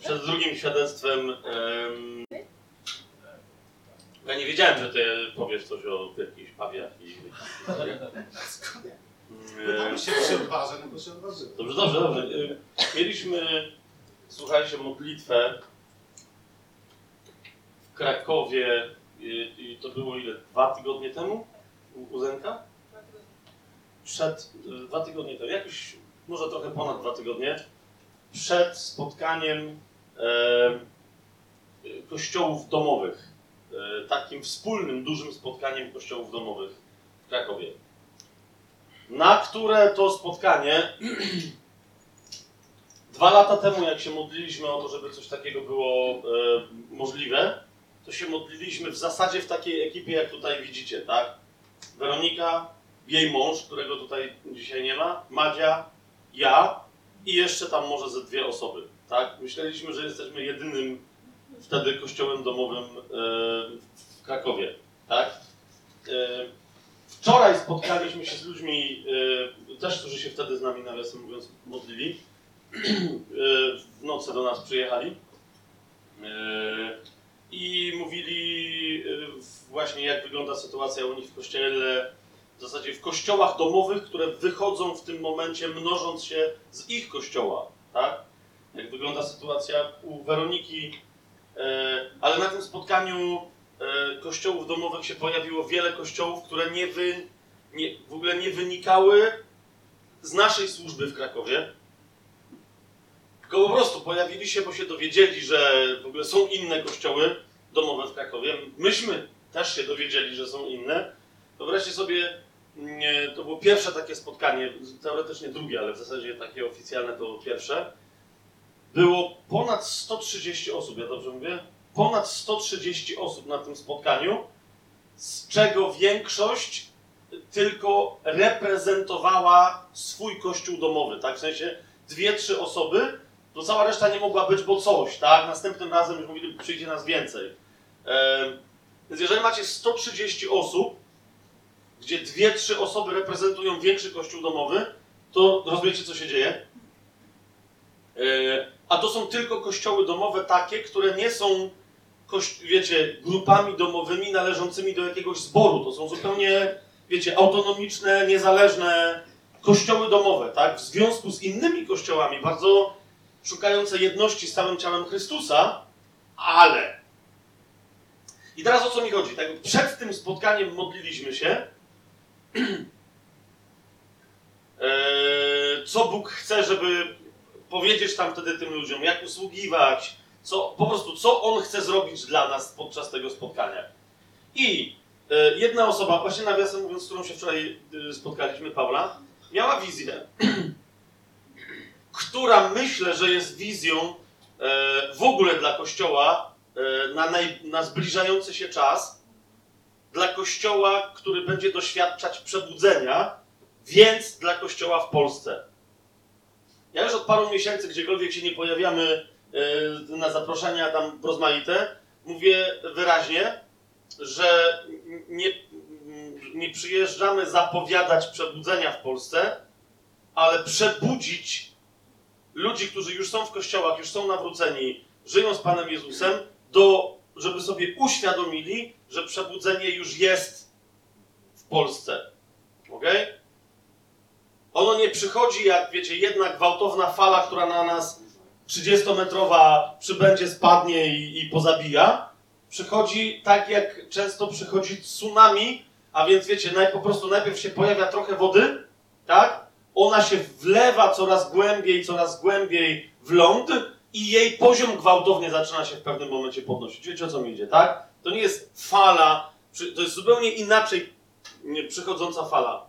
przed drugim świadectwem. em, ja nie wiedziałem, że ty powiesz coś o jakichś pawiach i Pytamy się, czy się odważę, no bo się odważyłem. Dobrze, dobrze, dobrze. Mieliśmy, słuchajcie, modlitwę w Krakowie i to było ile? Dwa tygodnie temu? U Zenka? Przed, dwa tygodnie temu, jakoś, może trochę ponad dwa tygodnie, przed spotkaniem kościołów domowych. E, takim wspólnym, dużym spotkaniem kościołów domowych w Krakowie. Na które to spotkanie Dwa lata temu, jak się modliliśmy o to, żeby coś takiego było e, możliwe, to się modliliśmy w zasadzie w takiej ekipie, jak tutaj widzicie, tak? Weronika, jej mąż, którego tutaj dzisiaj nie ma, Madzia, ja i jeszcze tam może ze dwie osoby, tak? Myśleliśmy, że jesteśmy jedynym wtedy kościołem domowym e, w Krakowie, tak? E, wczoraj spotkaliśmy się z ludźmi, e, też, którzy się wtedy z nami, nawiasem mówiąc, modlili w nocy do nas przyjechali i mówili właśnie jak wygląda sytuacja u nich w kościele, w zasadzie w kościołach domowych, które wychodzą w tym momencie mnożąc się z ich kościoła, tak? Jak wygląda sytuacja u Weroniki, e, ale na tym spotkaniu kościołów domowych się pojawiło wiele kościołów, które nie, wy, nie w ogóle nie wynikały z naszej służby w Krakowie, tylko po prostu pojawili się, bo się dowiedzieli, że w ogóle są inne kościoły domowe w Krakowie. Myśmy też się dowiedzieli, że są inne. Wyobraźcie sobie, nie, to było pierwsze takie spotkanie, teoretycznie drugie, ale w zasadzie takie oficjalne to pierwsze. Było ponad 130 osób, ja dobrze mówię? Ponad 130 osób na tym spotkaniu, z czego większość tylko reprezentowała swój kościół domowy, tak? W sensie dwie, trzy osoby to cała reszta nie mogła być, bo coś, tak? Następnym razem już mówili, przyjdzie nas więcej. Więc jeżeli macie 130 osób, gdzie dwie, trzy osoby reprezentują większy kościół domowy, to rozumiecie, co się dzieje? E, a to są tylko kościoły domowe takie, które nie są, wiecie, grupami domowymi należącymi do jakiegoś zboru. To są zupełnie, wiecie, autonomiczne, niezależne kościoły domowe, tak? W związku z innymi kościołami, bardzo szukające jedności z całym ciałem Chrystusa, ale. I teraz o co mi chodzi? Tak, przed tym spotkaniem modliliśmy się. Eee, co Bóg chce, żeby powiedzieć tam wtedy tym ludziom, jak usługiwać, co, po prostu co On chce zrobić dla nas podczas tego spotkania. I e, jedna osoba, właśnie nawiasem mówiąc, z którą się wczoraj e, spotkaliśmy, Paula, miała wizję, która myślę, że jest wizją e, w ogóle dla Kościoła na, naj, na zbliżający się czas, dla Kościoła, który będzie doświadczać przebudzenia, więc dla Kościoła w Polsce. Ja już od paru miesięcy, gdziekolwiek się nie pojawiamy e, na zaproszenia tam rozmaite, mówię wyraźnie, że nie, nie przyjeżdżamy zapowiadać przebudzenia w Polsce, ale przebudzić ludzi, którzy już są w kościołach, już są nawróceni, żyją z Panem Jezusem, do, żeby sobie uświadomili, że przebudzenie już jest w Polsce. Ok? Ono nie przychodzi jak, wiecie, jedna gwałtowna fala, która na nas 30-metrowa przybędzie, spadnie i, i pozabija. Przychodzi tak, jak często przychodzi tsunami, a więc wiecie, naj, po prostu najpierw się pojawia trochę wody, tak? ona się wlewa coraz głębiej, coraz głębiej w ląd i jej poziom gwałtownie zaczyna się w pewnym momencie podnosić. Wiecie o co mi idzie, tak? To nie jest fala, to jest zupełnie inaczej przychodząca fala.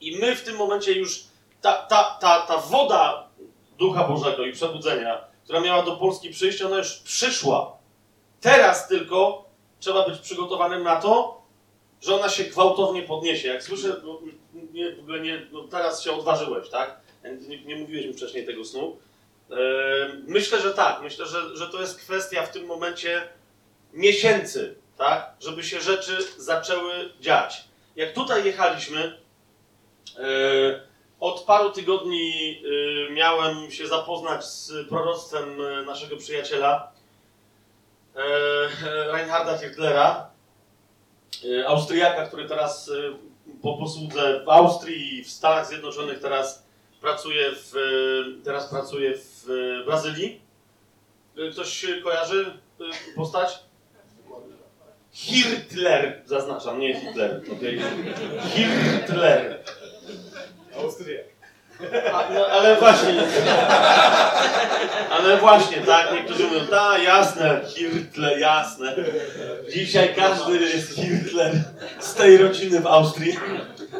I my w tym momencie już, ta, ta, ta, ta woda Ducha Bożego i przebudzenia, która miała do Polski przyjść, ona już przyszła. Teraz tylko trzeba być przygotowanym na to, że ona się gwałtownie podniesie. Jak słyszę, no, nie, w ogóle nie, no teraz się odważyłeś, tak? Nie, nie mówiłeś mi wcześniej tego snu. E, myślę, że tak. Myślę, że, że to jest kwestia w tym momencie miesięcy, tak? Żeby się rzeczy zaczęły dziać. Jak tutaj jechaliśmy, od paru tygodni y, miałem się zapoznać z proroctwem y, naszego przyjaciela e, e, Reinharda Hitlera, y, Austriaka, który teraz po posłudze w Austrii i w Stanach Zjednoczonych teraz pracuje w, teraz pracuje w Brazylii. Ktoś kojarzy postać? Hitler, zaznaczam, nie Hitler. Okay. Hitler. Ale właśnie. Ale właśnie, tak, niektórzy mówią, ta, jasne, Hitler, jasne. Dzisiaj każdy jest Hitler z tej rodziny w Austrii.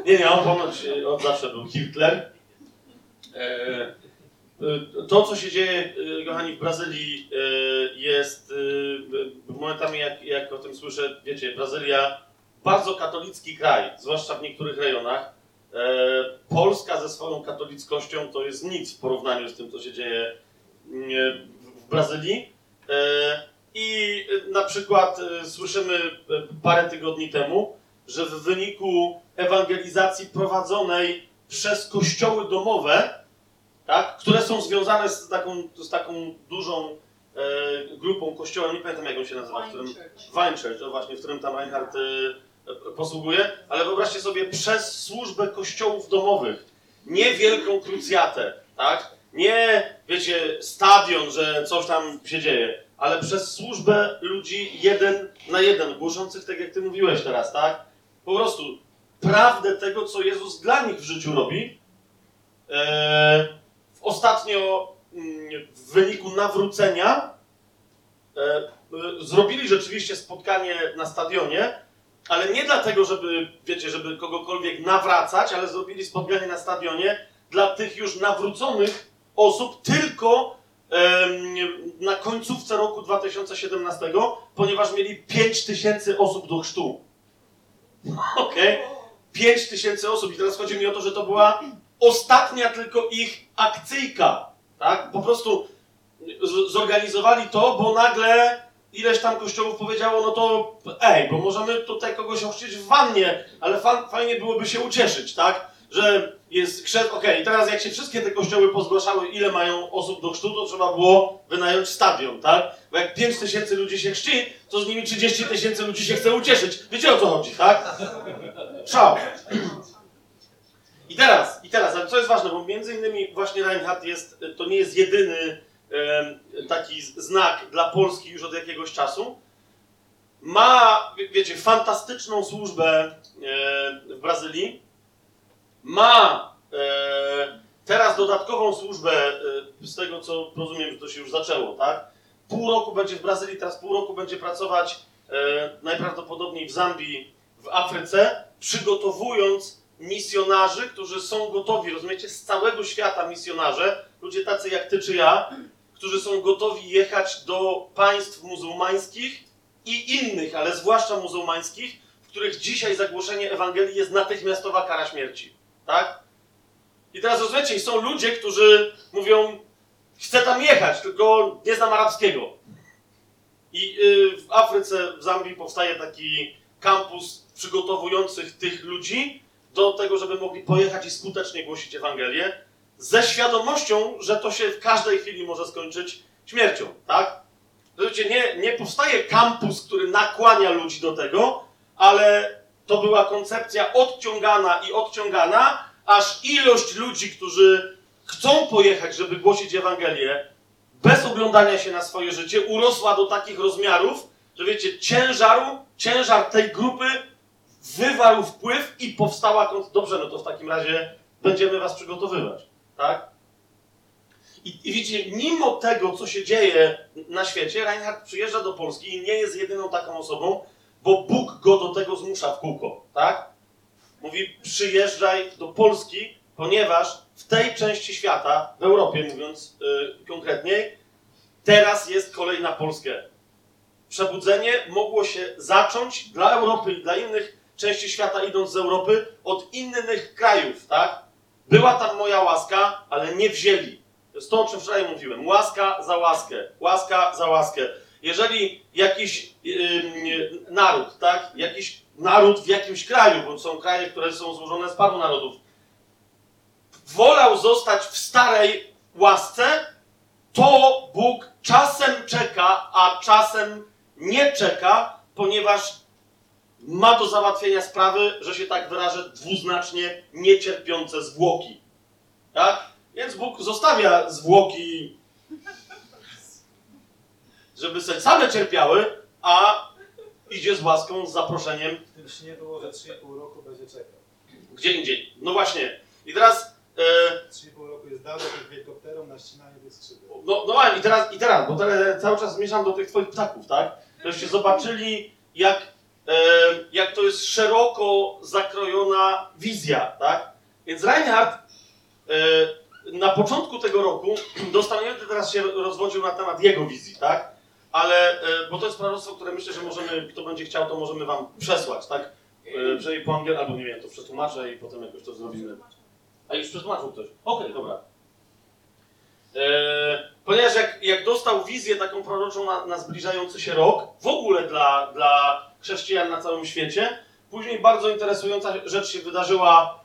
Nie, nie, on ponoć od zawsze był Hitler. E, e, To, co się dzieje, e, kochani, w Brazylii jest momentami, jak, jak o tym słyszę, wiecie, Brazylia bardzo katolicki kraj, zwłaszcza w niektórych rejonach. E, Polska ze swoją katolickością to jest nic w porównaniu z tym, co się dzieje mm, w- w Brazylii. E, I e, na przykład e, słyszymy e, parę tygodni temu, że w wyniku ewangelizacji prowadzonej przez kościoły domowe, tak, które są związane z taką, z taką dużą e, grupą kościoła, nie pamiętam jak on się nazywa, w którym, Wine Church, to właśnie, w którym tam Reinhardt posługuje, ale wyobraźcie sobie przez służbę kościołów domowych, nie wielką krucjatę, tak? Nie, wiecie, stadion, że coś tam się dzieje, ale przez służbę ludzi jeden na jeden, głoszących tak jak ty mówiłeś teraz, tak? Po prostu prawdę tego, co Jezus dla nich w życiu robi. E, ostatnio mm, w wyniku nawrócenia e, e, zrobili rzeczywiście spotkanie na stadionie, ale nie dlatego, żeby, wiecie, żeby kogokolwiek nawracać, ale zrobili spotkanie na stadionie dla tych już nawróconych osób tylko na końcówce roku 2017, ponieważ mieli 5 tysięcy osób do chrztu. Okej? 5 tysięcy osób. I teraz chodzi mi o to, że to była ostatnia tylko ich akcyjka. Tak? Po prostu zorganizowali to, bo nagle ileś tam kościołów powiedziało, no to ej, bo możemy tutaj kogoś ochrzcić w wannie, ale fa fajnie byłoby się ucieszyć, tak? Że jest chrzest, okej, teraz jak się wszystkie te kościoły pozgłaszały, ile mają osób do chrztu, to trzeba było wynająć stadion, tak? Bo jak 5 tysięcy ludzi się chrzci, to z nimi 30 tysięcy ludzi się chce ucieszyć. Wiecie o co chodzi, tak? Szał. I teraz, i teraz, ale co jest ważne, bo między innymi właśnie Reinhardt jest, to nie jest jedyny taki znak dla Polski już od jakiegoś czasu. Ma, wie- wiecie, fantastyczną służbę w Brazylii. Ma teraz dodatkową służbę z tego, co rozumiem, że to się już zaczęło, tak? Pół roku będzie w Brazylii, teraz pół roku będzie pracować najprawdopodobniej w Zambii, w Afryce, przygotowując misjonarzy, którzy są gotowi, rozumiecie, z całego świata misjonarze, ludzie tacy jak ty czy ja, którzy są gotowi jechać do państw muzułmańskich i innych, ale zwłaszcza muzułmańskich, w których dzisiaj zagłoszenie Ewangelii jest natychmiastowa kara śmierci. Tak? I teraz rozumiecie, są ludzie, którzy mówią, chcę tam jechać, tylko nie znam arabskiego. I y, w Afryce, w Zambii powstaje taki kampus przygotowujących tych ludzi do tego, żeby mogli pojechać i skutecznie głosić Ewangelię, ze świadomością, że to się w każdej chwili może skończyć śmiercią, tak? Wiecie, nie, nie powstaje kampus, który nakłania ludzi do tego, ale to była koncepcja odciągana i odciągana, aż ilość ludzi, którzy chcą pojechać, żeby głosić Ewangelię, bez oglądania się na swoje życie, urosła do takich rozmiarów, że wiecie, ciężaru, ciężar tej grupy wywarł wpływ i powstała. Dobrze, no to w takim razie będziemy was przygotowywać, tak? I, I widzicie, mimo tego, co się dzieje na świecie, Reinhardt przyjeżdża do Polski i nie jest jedyną taką osobą, bo Bóg go do tego zmusza w kółko, tak? Mówi, przyjeżdżaj do Polski, ponieważ w tej części świata, w Europie mówiąc yy, konkretniej, teraz jest kolej na Polskę. Przebudzenie mogło się zacząć dla Europy dla innych części świata, idąc z Europy, od innych krajów, tak? Była tam moja łaska, ale nie wzięli. To jest to, o czym wczoraj mówiłem. Łaska za łaskę, łaska za łaskę. Jeżeli jakiś ym, naród, tak? Jakiś naród w jakimś kraju, bo są kraje, które są złożone z paru narodów, wolał zostać w starej łasce, to Bóg czasem czeka, a czasem nie czeka, ponieważ ma do załatwienia sprawy, że się tak wyrażę, dwuznacznie niecierpiące zwłoki. Tak? Więc Bóg zostawia zwłoki, żeby sobie same cierpiały, a idzie z łaską, z zaproszeniem W tym śnie było, że 3,5 roku będzie czekał. gdzie indziej. No właśnie. I teraz, e, 3,5 roku jest dalej jak helikopterem na ścinanie tych skrzydeł. no, no i teraz, i teraz, bo teraz cały czas zmierzam do tych twoich ptaków, tak? Żebyście zobaczyli, jak, jak to jest szeroko zakrojona wizja, tak? Więc Reinhardt na początku tego roku dostał, będę teraz się rozwodził na temat jego wizji, tak? Ale, bo to jest proroctwo, które myślę, że możemy, kto będzie chciał, to możemy wam przesłać, tak? Przynajmniej po angielsku, albo nie wiem, to przetłumaczę i potem jakoś to zrobimy. A już przetłumaczył ktoś. Okej, dobra. E, ponieważ jak, jak dostał wizję taką proroczą na, na zbliżający się rok, w ogóle dla, dla chrześcijan na całym świecie, później bardzo interesująca rzecz się wydarzyła,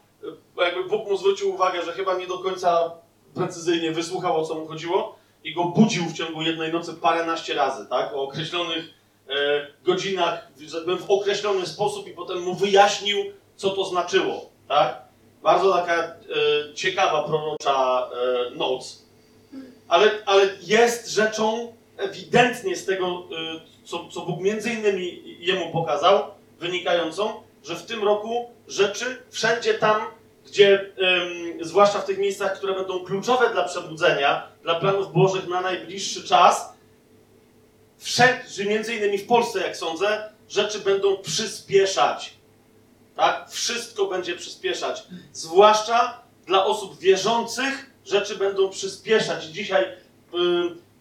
e, jakby Bóg mu zwrócił uwagę, że chyba nie do końca precyzyjnie wysłuchał o co mu chodziło i go budził w ciągu jednej nocy paręnaście razy, tak, o określonych e, godzinach, powiem, w określony sposób i potem mu wyjaśnił, co to znaczyło, tak. Bardzo taka e, ciekawa prorocza e, noc. Ale, ale jest rzeczą ewidentnie z tego, y, co, co Bóg między innymi jemu pokazał, wynikającą, że w tym roku rzeczy wszędzie tam, gdzie, ym, zwłaszcza w tych miejscach, które będą kluczowe dla przebudzenia, dla planów Bożych na najbliższy czas, wszędzie, między innymi w Polsce, jak sądzę, rzeczy będą przyspieszać. Tak? Wszystko będzie przyspieszać. Zwłaszcza dla osób wierzących rzeczy będą przyspieszać. Dzisiaj,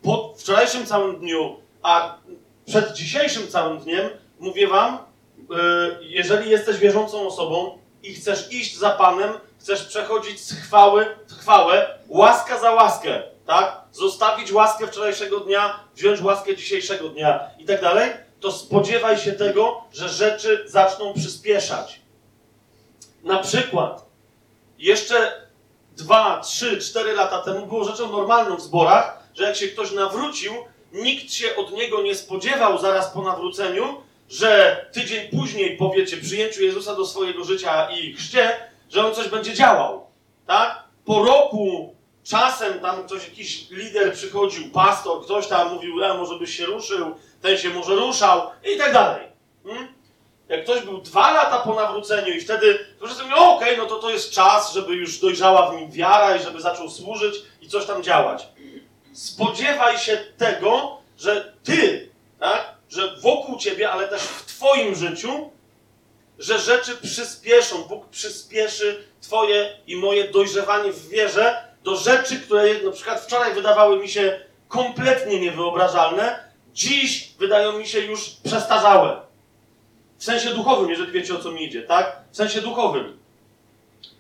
po wczorajszym całym dniu, a przed dzisiejszym całym dniem, mówię Wam, y, jeżeli jesteś wierzącą osobą i chcesz iść za Panem, chcesz przechodzić z chwały w chwałę, łaska za łaskę, tak? Zostawić łaskę wczorajszego dnia, wziąć łaskę dzisiejszego dnia i tak dalej, to spodziewaj się tego, że rzeczy zaczną przyspieszać. Na przykład, jeszcze dwa, trzy, cztery lata temu było rzeczą normalną w zborach, że jak się ktoś nawrócił, nikt się od niego nie spodziewał zaraz po nawróceniu, że tydzień później po wiecie, przyjęciu Jezusa do swojego życia i chrzcie, że on coś będzie działał. Tak? Po roku czasem tam ktoś, jakiś lider przychodził, pastor, ktoś tam mówił, e, może byś się ruszył, ten się może ruszał i tak dalej. Hmm? Jak ktoś był dwa lata po nawróceniu i wtedy to wszyscy mówią, okej, no to to jest czas, żeby już dojrzała w nim wiara i żeby zaczął służyć i coś tam działać. Spodziewaj się tego, że ty, tak, że wokół ciebie, ale też w twoim życiu, że rzeczy przyspieszą. Bóg przyspieszy twoje i moje dojrzewanie w wierze do rzeczy, które na przykład wczoraj wydawały mi się kompletnie niewyobrażalne, dziś wydają mi się już przestarzałe. W sensie duchowym, jeżeli wiecie o co mi idzie, tak? W sensie duchowym.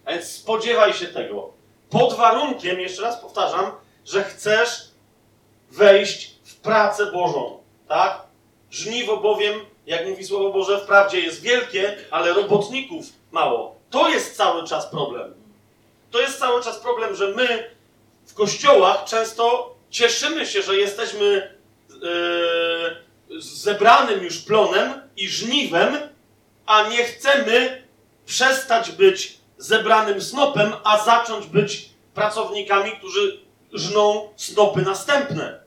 A więc spodziewaj się tego. Pod warunkiem, jeszcze raz powtarzam, że chcesz wejść w pracę Bożą, tak? Żniwo bowiem, jak mówi Słowo Boże, wprawdzie jest wielkie, ale robotników mało. To jest cały czas problem. To jest cały czas problem, że my w kościołach często cieszymy się, że jesteśmy yy, zebranym już plonem i żniwem, a nie chcemy przestać być zebranym snopem, a zacząć być pracownikami, którzy żną snopy następne.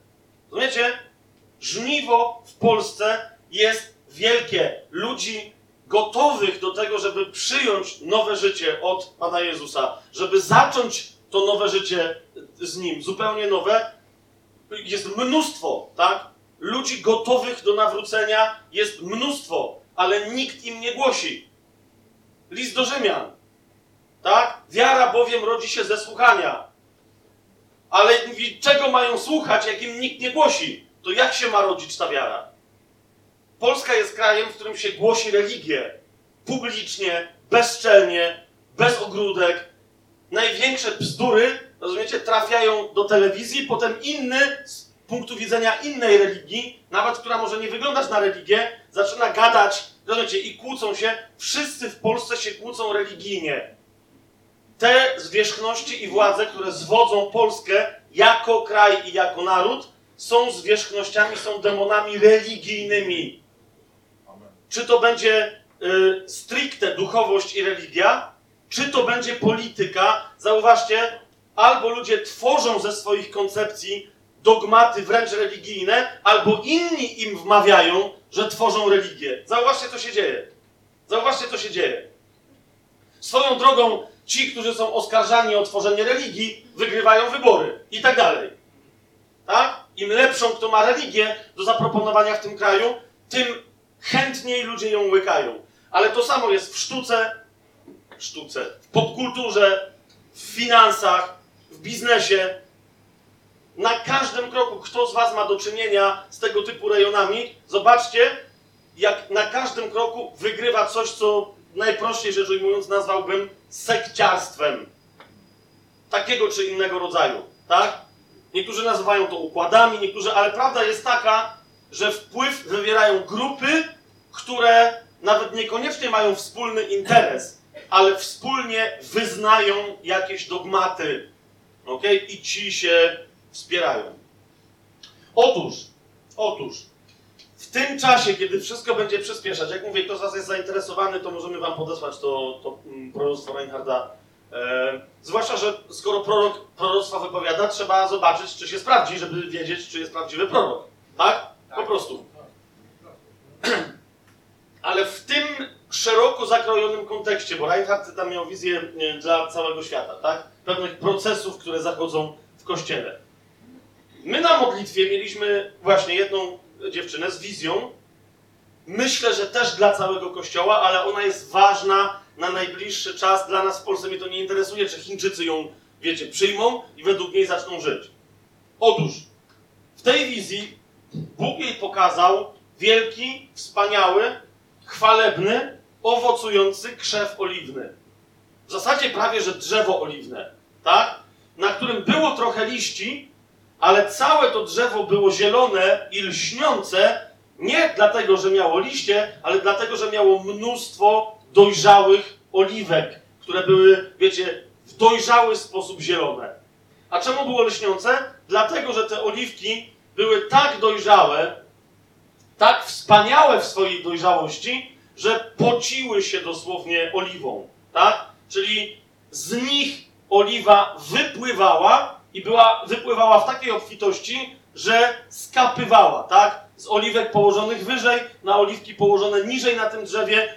Rozumiecie? Żniwo w Polsce jest wielkie. Ludzi gotowych do tego, żeby przyjąć nowe życie od Pana Jezusa, żeby zacząć to nowe życie z Nim, zupełnie nowe, jest mnóstwo, tak? Ludzi gotowych do nawrócenia jest mnóstwo, ale nikt im nie głosi. List do Rzymian, tak? Wiara bowiem rodzi się ze słuchania. Ale mówi, czego mają słuchać, jak im nikt nie głosi? To jak się ma rodzić ta wiara? Polska jest krajem, w którym się głosi religię. Publicznie, bezczelnie, bez ogródek. Największe bzdury, rozumiecie, trafiają do telewizji, potem inny, z punktu widzenia innej religii, nawet która może nie wyglądać na religię, zaczyna gadać, rozumiecie, i kłócą się. Wszyscy w Polsce się kłócą religijnie. Te zwierzchności i władze, które zwodzą Polskę jako kraj i jako naród, są zwierzchnościami, są demonami religijnymi. Czy to będzie y, stricte duchowość i religia, czy to będzie polityka. Zauważcie, albo ludzie tworzą ze swoich koncepcji dogmaty wręcz religijne, albo inni im wmawiają, że tworzą religię. Zauważcie, co się dzieje. Zauważcie, co się dzieje. Swoją drogą, ci, którzy są oskarżani o tworzenie religii, wygrywają wybory i tak dalej. Tak? Im lepszą, kto ma religię do zaproponowania w tym kraju, tym chętniej ludzie ją łykają. Ale to samo jest w sztuce, sztuce, w popkulturze, w finansach, w biznesie. Na każdym kroku, kto z Was ma do czynienia z tego typu rejonami, zobaczcie, jak na każdym kroku wygrywa coś, co najprościej rzecz ujmując nazwałbym sekciarstwem. Takiego czy innego rodzaju, tak? Niektórzy nazywają to układami, niektórzy, ale prawda jest taka, że wpływ wywierają grupy, które nawet niekoniecznie mają wspólny interes, ale wspólnie wyznają jakieś dogmaty. ok? I ci się wspierają. Otóż, otóż, w tym czasie, kiedy wszystko będzie przyspieszać, jak mówię, kto z Was jest zainteresowany, to możemy Wam podesłać to, to mm, proroctwo Reinharda. E, zwłaszcza, że skoro prorok proroctwa wypowiada, trzeba zobaczyć, czy się sprawdzi, żeby wiedzieć, czy jest prawdziwy prorok. Tak? Po prostu. Ale w tym szeroko zakrojonym kontekście, bo Reinhardt tam miał wizję e, dla całego świata, tak? Pewnych procesów, które zachodzą w kościele. My na modlitwie mieliśmy właśnie jedną dziewczynę z wizją. Myślę, że też dla całego kościoła, ale ona jest ważna na najbliższy czas. Dla nas w Polsce mnie to nie interesuje, czy Chińczycy ją, wiecie, przyjmą i według niej zaczną żyć. Otóż w tej wizji Bóg jej pokazał wielki, wspaniały, chwalebny, owocujący krzew oliwny. W zasadzie prawie, że drzewo oliwne, tak? Na którym było trochę liści, ale całe to drzewo było zielone i lśniące, nie dlatego, że miało liście, ale dlatego, że miało mnóstwo dojrzałych oliwek, które były, wiecie, w dojrzały sposób zielone. A czemu było lśniące? Dlatego, że te oliwki były tak dojrzałe, tak wspaniałe w swojej dojrzałości, że pociły się dosłownie oliwą, tak? Czyli z nich oliwa wypływała i była, wypływała w takiej obfitości, że skapywała, tak? Z oliwek położonych wyżej na oliwki położone niżej na tym drzewie.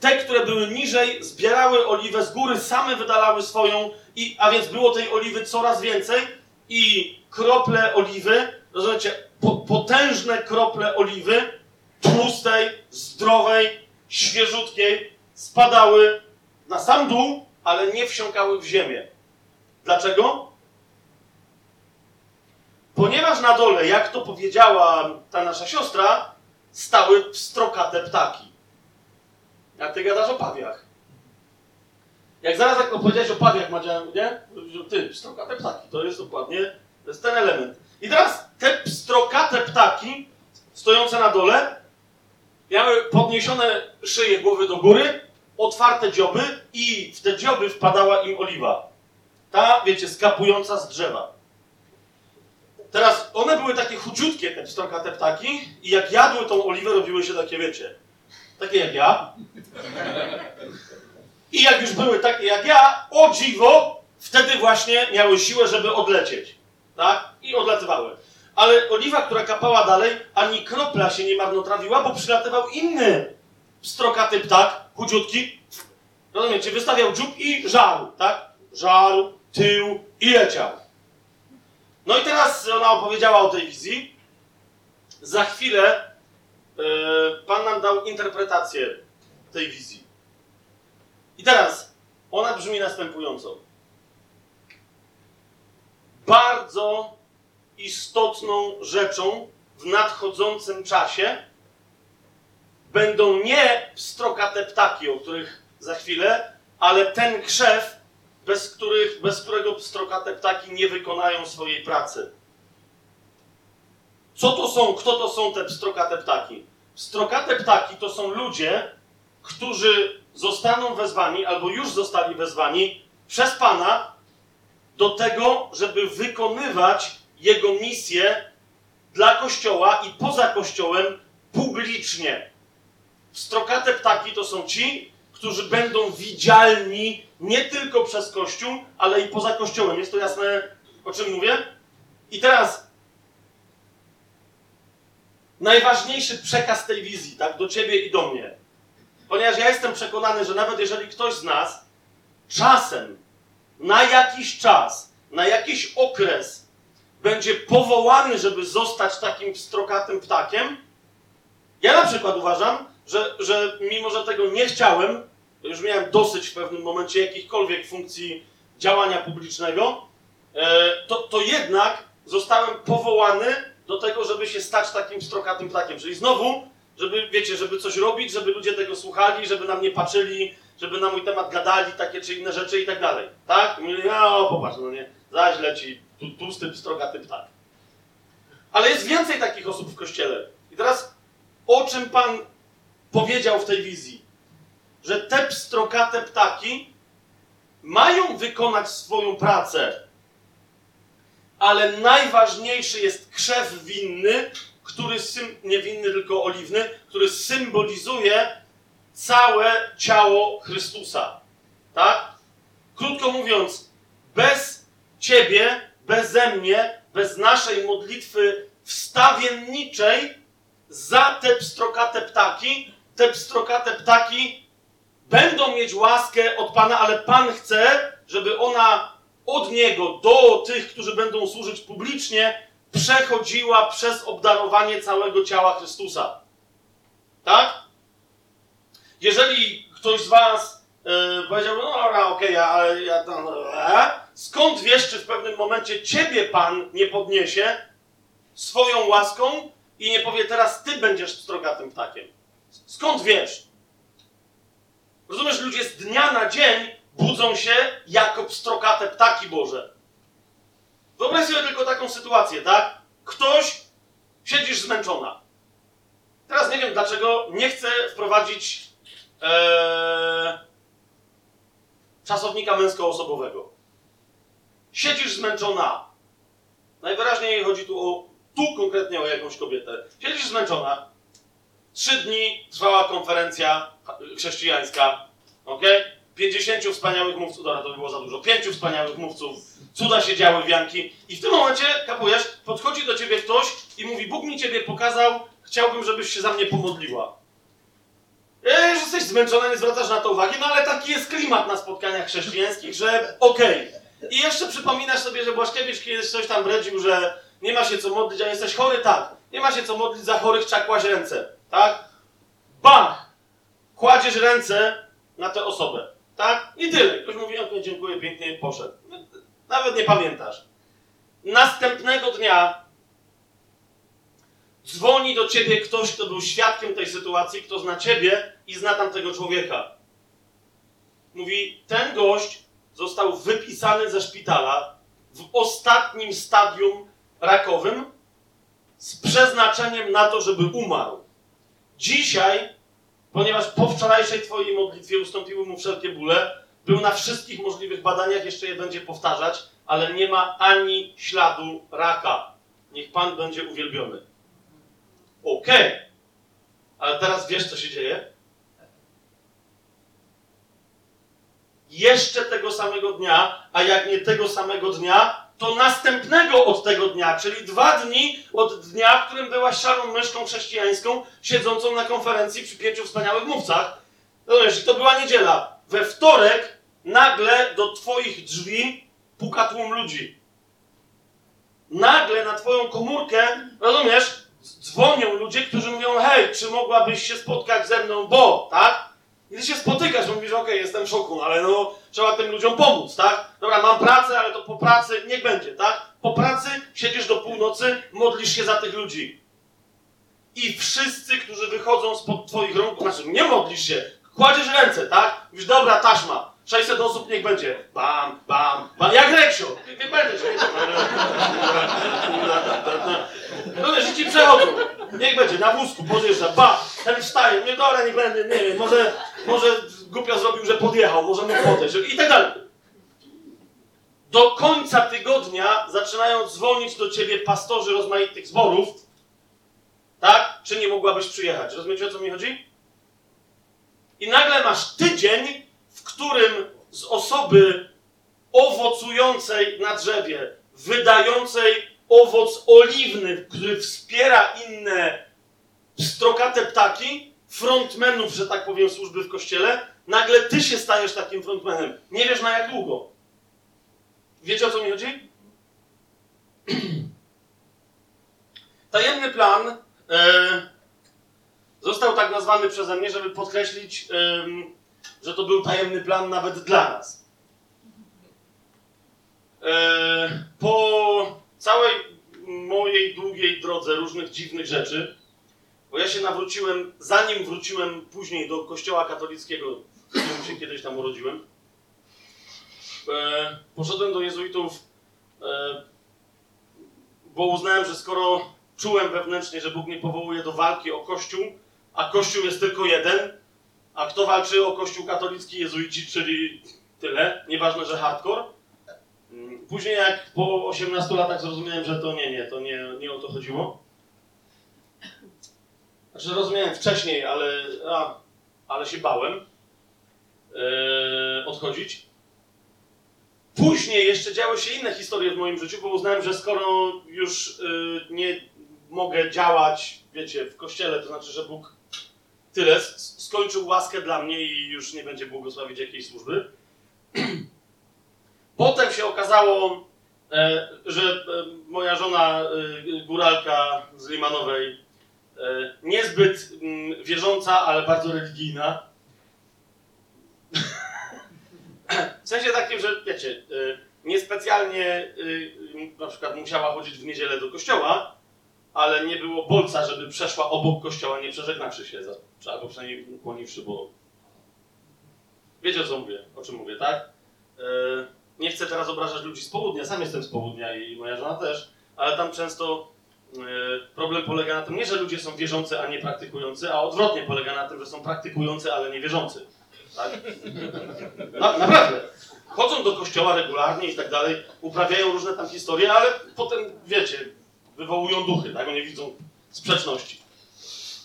Te, które były niżej, zbierały oliwę z góry, same wydalały swoją, i, a więc było tej oliwy coraz więcej i krople oliwy, rozumiecie, po, potężne krople oliwy, tłustej, zdrowej, świeżutkiej, spadały na sam dół, ale nie wsiąkały w ziemię. Dlaczego? Ponieważ na dole, jak to powiedziała ta nasza siostra, stały pstrokate ptaki. Jak ty gadasz o pawiach. Jak zaraz jak opowiedziałeś o pawiach, Madzia, nie? Ty, pstrokate ptaki, to jest dokładnie, to jest ten element. I teraz te pstrokate ptaki, stojące na dole, miały podniesione szyje głowy do góry, otwarte dzioby i w te dzioby wpadała im oliwa. Ta, wiecie, skapująca z drzewa. Teraz one były takie chudziutkie, te pstrokate ptaki, i jak jadły tą oliwę, robiły się takie, wiecie, takie jak ja. I jak już były takie jak ja, o dziwo, wtedy właśnie miały siłę, żeby odlecieć. Tak? I odlatywały. Ale oliwa, która kapała dalej, ani kropla się nie marnotrawiła, bo przylatywał inny pstrokaty ptak, chudziutki. Rozumiecie? Wystawiał dziób i żarł, tak? Żarł, tył i leciał. No i teraz ona opowiedziała o tej wizji. Za chwilę yy, Pan nam dał interpretację tej wizji. I teraz ona brzmi następująco. Bardzo istotną rzeczą w nadchodzącym czasie będą nie pstrokate ptaki, o których za chwilę, ale ten krzew, bez, których, bez którego pstrokate ptaki nie wykonają swojej pracy. Co to są, kto to są te pstrokate ptaki? Pstrokate ptaki to są ludzie, którzy zostaną wezwani, albo już zostali wezwani przez Pana do tego, żeby wykonywać Jego misję dla Kościoła i poza Kościołem publicznie. Pstrokate ptaki to są ci, którzy będą widzialni nie tylko przez Kościół, ale i poza Kościołem. Jest to jasne, o czym mówię? I teraz najważniejszy przekaz tej wizji, tak, do ciebie i do mnie. Ponieważ ja jestem przekonany, że nawet jeżeli ktoś z nas czasem, na jakiś czas, na jakiś okres będzie powołany, żeby zostać takim pstrokatym ptakiem, ja na przykład uważam, że, że mimo, że tego nie chciałem, już miałem dosyć w pewnym momencie jakichkolwiek funkcji działania publicznego, e, to, to jednak zostałem powołany do tego, żeby się stać takim pstrokatym ptakiem. Czyli znowu, żeby, wiecie, żeby coś robić, żeby ludzie tego słuchali, żeby na mnie patrzyli, żeby na mój temat gadali, takie czy inne rzeczy i tak dalej. Tak? Mówili, o, popatrz, no nie, zaś leci tu, tłusty, pstrokaty ptak. Ale jest więcej takich osób w Kościele. I teraz, o czym Pan powiedział w tej wizji? Że te pstrokate ptaki mają wykonać swoją pracę, ale najważniejszy jest krzew winny, który sym, nie winny, tylko oliwny, który symbolizuje całe ciało Chrystusa. Tak? Krótko mówiąc, bez Ciebie, beze mnie, bez naszej modlitwy wstawienniczej za te pstrokate ptaki, te pstrokate ptaki będą mieć łaskę od Pana, ale Pan chce, żeby ona od Niego do tych, którzy będą służyć publicznie, przechodziła przez obdarowanie całego ciała Chrystusa. Tak? Jeżeli ktoś z Was yy, powiedział, no dobra, okej, okay, ale ja tam... E? Skąd wiesz, czy w pewnym momencie Ciebie Pan nie podniesie swoją łaską i nie powie, teraz Ty będziesz strogatym ptakiem? Skąd wiesz? Rozumiesz, ludzie z dnia na dzień budzą się jako pstrokate ptaki Boże. Wyobraź sobie tylko taką sytuację, tak? Ktoś, siedzisz zmęczona. Teraz nie wiem dlaczego nie chcę wprowadzić ee, czasownika męskoosobowego. Siedzisz zmęczona. Najwyraźniej chodzi tu o, tu konkretnie o jakąś kobietę. Siedzisz zmęczona. Trzy dni trwała konferencja chrześcijańska. Ok? 50 wspaniałych mówców, dobra, to by było za dużo. Pięciu wspaniałych mówców, cuda się działy, wianki. I w tym momencie, kapujesz, podchodzi do ciebie ktoś i mówi: Bóg mi ciebie pokazał, chciałbym, żebyś się za mnie pomodliła. Eee, że jesteś zmęczona, nie zwracasz na to uwagi, no ale taki jest klimat na spotkaniach chrześcijańskich, że okej. Okay. I jeszcze przypominasz sobie, że Błaszkiewicz kiedyś coś tam bredził, że nie ma się co modlić, a jesteś chory, tak. Nie ma się co modlić, za chorych trzeba kłaść ręce, tak? Bach! Kładziesz ręce na tę osobę, tak? I tyle. Ktoś mówi, okej, dziękuję, pięknie, poszedł. Nawet nie pamiętasz. Następnego dnia dzwoni do ciebie ktoś, kto był świadkiem tej sytuacji, kto zna ciebie i zna tamtego człowieka. Mówi, ten gość został wypisany ze szpitala w ostatnim stadium rakowym z przeznaczeniem na to, żeby umarł. Dzisiaj, ponieważ po wczorajszej twojej modlitwie ustąpiły mu wszelkie bóle, był na wszystkich możliwych badaniach, jeszcze je będzie powtarzać, ale nie ma ani śladu raka. Niech Pan będzie uwielbiony. Okej, okay. ale teraz wiesz, co się dzieje? Jeszcze tego samego dnia, a jak nie tego samego dnia, to następnego od tego dnia, czyli dwa dni od dnia, w którym byłaś szarą myszką chrześcijańską, siedzącą na konferencji przy pięciu wspaniałych mówcach. No wiesz, to była niedziela. We wtorek nagle do twoich drzwi puka tłum ludzi. Nagle na twoją komórkę, rozumiesz, dzwonią ludzie, którzy mówią, hej, czy mogłabyś się spotkać ze mną, bo, tak? I ty się spotykasz, mówisz, okej, okay, jestem w szoku, ale no, trzeba tym ludziom pomóc, tak? Dobra, mam pracę, ale to po pracy niech będzie, tak? Po pracy siedzisz do północy, modlisz się za tych ludzi. I wszyscy, którzy wychodzą spod twoich rąk, znaczy nie modlisz się, kładziesz ręce, tak? Mówisz, dobra, taśma, 600 osób niech będzie. Bam, bam, bam. Jak Reksio. Nie będę się. No wiesz, ci przechodzą. Niech będzie, na wózku podjeżdża, ba, ten wstaje, nie dobra, niech będzie, nie wiem, może, może głupio zrobił, że podjechał, może mógł podejść i tak dalej. do końca tygodnia zaczynają dzwonić do ciebie pastorzy rozmaitych zborów, tak? Czy nie mogłabyś przyjechać? Rozumiecie o co mi chodzi? I nagle masz tydzień, w którym z osoby owocującej na drzewie, wydającej owoc oliwny, który wspiera inne pstrokate ptaki, frontmenów, że tak powiem, służby w kościele, nagle ty się stajesz takim frontmanem. Nie wiesz na jak długo. Wiecie o co mi chodzi? Tajemny plan e, został tak nazwany przeze mnie, żeby podkreślić, em, że to był tajemny plan nawet dla nas. E, po całej mojej długiej drodze różnych dziwnych rzeczy, bo ja się nawróciłem, zanim wróciłem później do kościoła katolickiego, w którym się kiedyś tam urodziłem, e, poszedłem do jezuitów, e, bo uznałem, że skoro czułem wewnętrznie, że Bóg mnie powołuje do walki o Kościół, a Kościół jest tylko jeden, a kto walczy o Kościół katolicki, jezuici, czyli tyle, nieważne, że hardcore. Później jak po 18 latach zrozumiałem, że to nie, nie, to nie, nie o to chodziło. Znaczy rozumiałem wcześniej, ale, a, ale się bałem e, odchodzić. Później jeszcze działy się inne historie w moim życiu, bo uznałem, że skoro już y, nie mogę działać, wiecie, w kościele, to znaczy, że Bóg tyle skończył łaskę dla mnie i już nie będzie błogosławić jakiejś służby. Potem się okazało, e, że e, moja żona, e, góralka z Limanowej, niezbyt mm, wierząca, ale bardzo religijna, w sensie takim, że wiecie, niespecjalnie na przykład musiała chodzić w niedzielę do kościoła, ale nie było bolca, żeby przeszła obok kościoła, nie przeżegnawszy się, albo przynajmniej ukłoniwszy, bo wiecie o co mówię, o czym mówię, tak? Nie chcę teraz obrażać ludzi z południa, sam jestem z południa i moja żona też, ale tam często y, problem polega na tym, nie, że ludzie są wierzący, a nie praktykujący, a odwrotnie polega na tym, że są praktykujący, ale nie wierzący. Tak? Na, naprawdę. Chodzą do kościoła regularnie i tak dalej, uprawiają różne tam historie, ale potem, wiecie, wywołują duchy, tak? Oni widzą sprzeczności.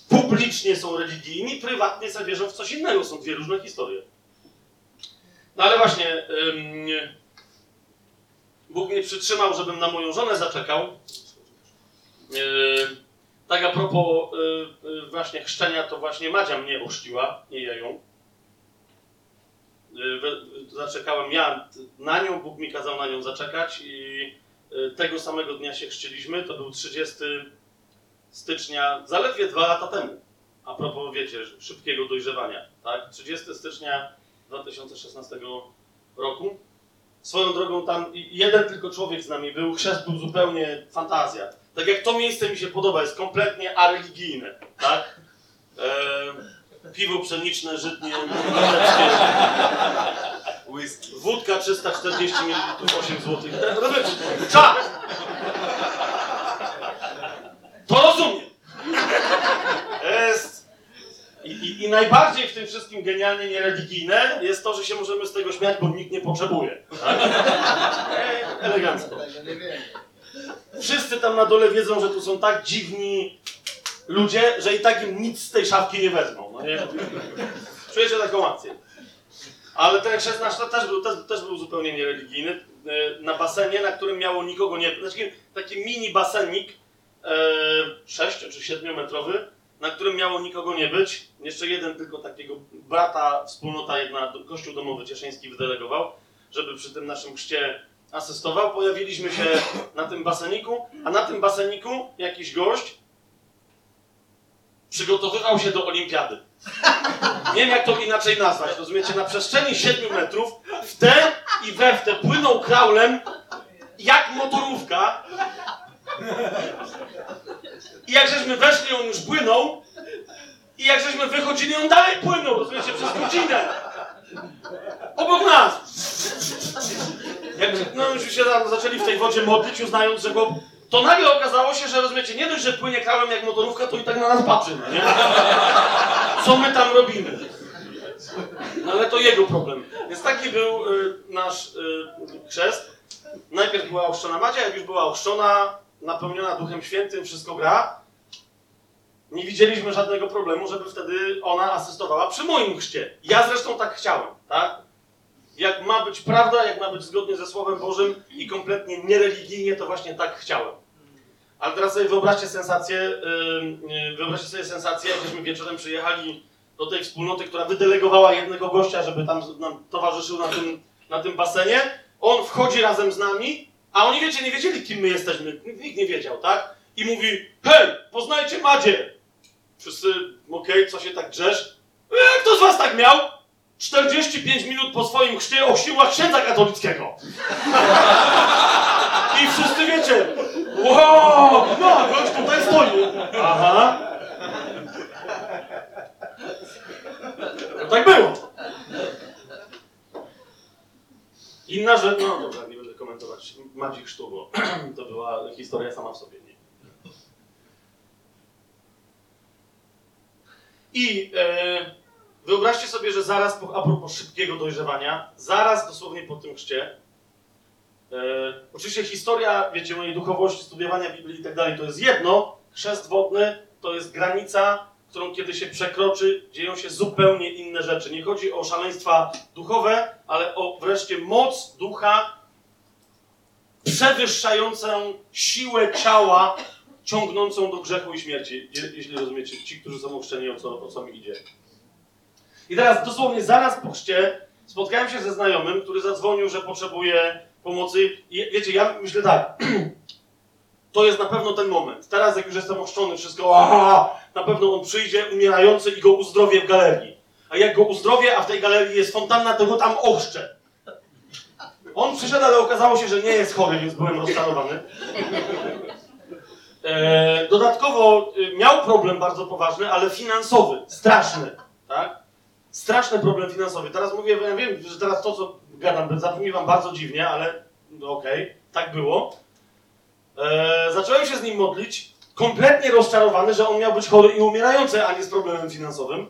Publicznie są religijni, prywatnie sobie wierzą w coś innego. Są dwie różne historie. No ale właśnie, Bóg mnie przytrzymał, żebym na moją żonę zaczekał. Yy, tak a propos yy, yy, właśnie chrzczenia, to właśnie Madzia mnie ochrzciła, nie ja ją. Y, we- zaczekałem ja na nią, Bóg mi kazał na nią zaczekać i tego samego dnia się chrzciliśmy. To był 30 stycznia, zaledwie dwa lata temu. A propos, wiecie, szybkiego dojrzewania, tak? 30 stycznia 2016 roku. Swoją drogą tam jeden tylko człowiek z nami był, chrzest był zupełnie fantazja. Tak jak to miejsce mi się podoba, jest kompletnie areligijne, tak? E, piwo pszeniczne, żytnie, Whisky. Wódka 340 ml, 8 zł. Rozumiecie? Czas! To rozumiem. Jest. I, i, I najbardziej w tym wszystkim genialnie niereligijne jest to, że się możemy z tego śmiać, bo nikt nie potrzebuje. Tak? E, Elegancko. Wszyscy tam na dole wiedzą, że tu są tak dziwni ludzie, że i tak im nic z tej szafki nie wezmą. No nie? Czujecie taką akcję. Ale ten chrzest nasz też był, też, też był zupełnie niereligijny. E, Na basenie, na którym miało nikogo nie... Znaczy, taki mini basenik, e, 6 czy 7 metrowy, na którym miało nikogo nie być. Jeszcze jeden tylko takiego brata, wspólnota jedna, Kościół Domowy Cieszyński wydelegował, żeby przy tym naszym chrzcie asystował. Pojawiliśmy się na tym baseniku, a na tym baseniku jakiś gość przygotowywał się do olimpiady. Nie wiem jak to inaczej nazwać, rozumiecie? Na przestrzeni 7 metrów w te i we w te płynął kraulem jak motorówka. I jak żeśmy weszli, on już płynął. I jak żeśmy wychodzili, on dalej płynął, rozumiecie, przez godzinę. Obok nas. Jak no, już się tam zaczęli w tej wodzie modlić, uznając, że go... To nagle okazało się, że rozumiecie, nie dość, że płynie krałem jak motorówka, to i tak na nas patrzy, no nie? Co my tam robimy? No ale to jego problem. Więc taki był y, nasz y, chrzest. Najpierw była ochrzczona Madzia, jak już była ochrzczona, napełniona Duchem Świętym, wszystko gra. Nie widzieliśmy żadnego problemu, żeby wtedy ona asystowała przy moim chrzcie. Ja zresztą tak chciałem, tak? Jak ma być prawda, jak ma być zgodnie ze Słowem Bożym i kompletnie niereligijnie, to właśnie tak chciałem. Ale teraz sobie wyobraźcie sensację, yy, wyobraźcie sobie sensację, jakbyśmy wieczorem przyjechali do tej wspólnoty, która wydelegowała jednego gościa, żeby tam nam towarzyszył na tym, na tym basenie. On wchodzi razem z nami, a oni wiecie, nie wiedzieli, kim my jesteśmy. Nikt nie wiedział, tak? I mówi, hej, poznajcie Madzie. Wszyscy, okej, co się tak drzesz? E, kto z was tak miał? 45 minut po swoim chrzcie o siłach księdza katolickiego. I wszyscy wiecie, wow, no, gość tutaj stoi. Aha. No tak było. Inna rzecz, no dobra, nie komentować. Madzi chrztu, bo to była historia sama w sobie. Nie? I e, wyobraźcie sobie, że zaraz, po, a propos szybkiego dojrzewania, zaraz dosłownie po tym chrzcie, e, oczywiście historia, wiecie, mojej duchowości, studiowania Biblii i tak dalej, to jest jedno, chrzest wodny to jest granica, którą kiedy się przekroczy, dzieją się zupełnie inne rzeczy. Nie chodzi o szaleństwa duchowe, ale o wreszcie moc ducha przewyższającą siłę ciała, ciągnącą do grzechu i śmierci, je- jeśli rozumiecie, ci, którzy są ochrzczeni, o co, o co mi idzie. I teraz dosłownie zaraz po chrzcie spotkałem się ze znajomym, który zadzwonił, że potrzebuje pomocy. I wiecie, ja myślę tak, to jest na pewno ten moment. Teraz jak już jestem ochrzczony, wszystko, aha, na pewno on przyjdzie umierający i go uzdrowię w galerii. A jak go uzdrowię, a w tej galerii jest fontanna, to go tam ochrzczę. On przyszedł, ale okazało się, że nie jest chory, więc byłem rozczarowany. E, dodatkowo e, miał problem bardzo poważny, ale finansowy, straszny, tak? Straszny problem finansowy. Teraz mówię, ja wiem, że teraz to, co gadam, zabrzmi wam bardzo dziwnie, ale no okej, tak było. E, zacząłem się z nim modlić, kompletnie rozczarowany, że on miał być chory i umierający, a nie z problemem finansowym.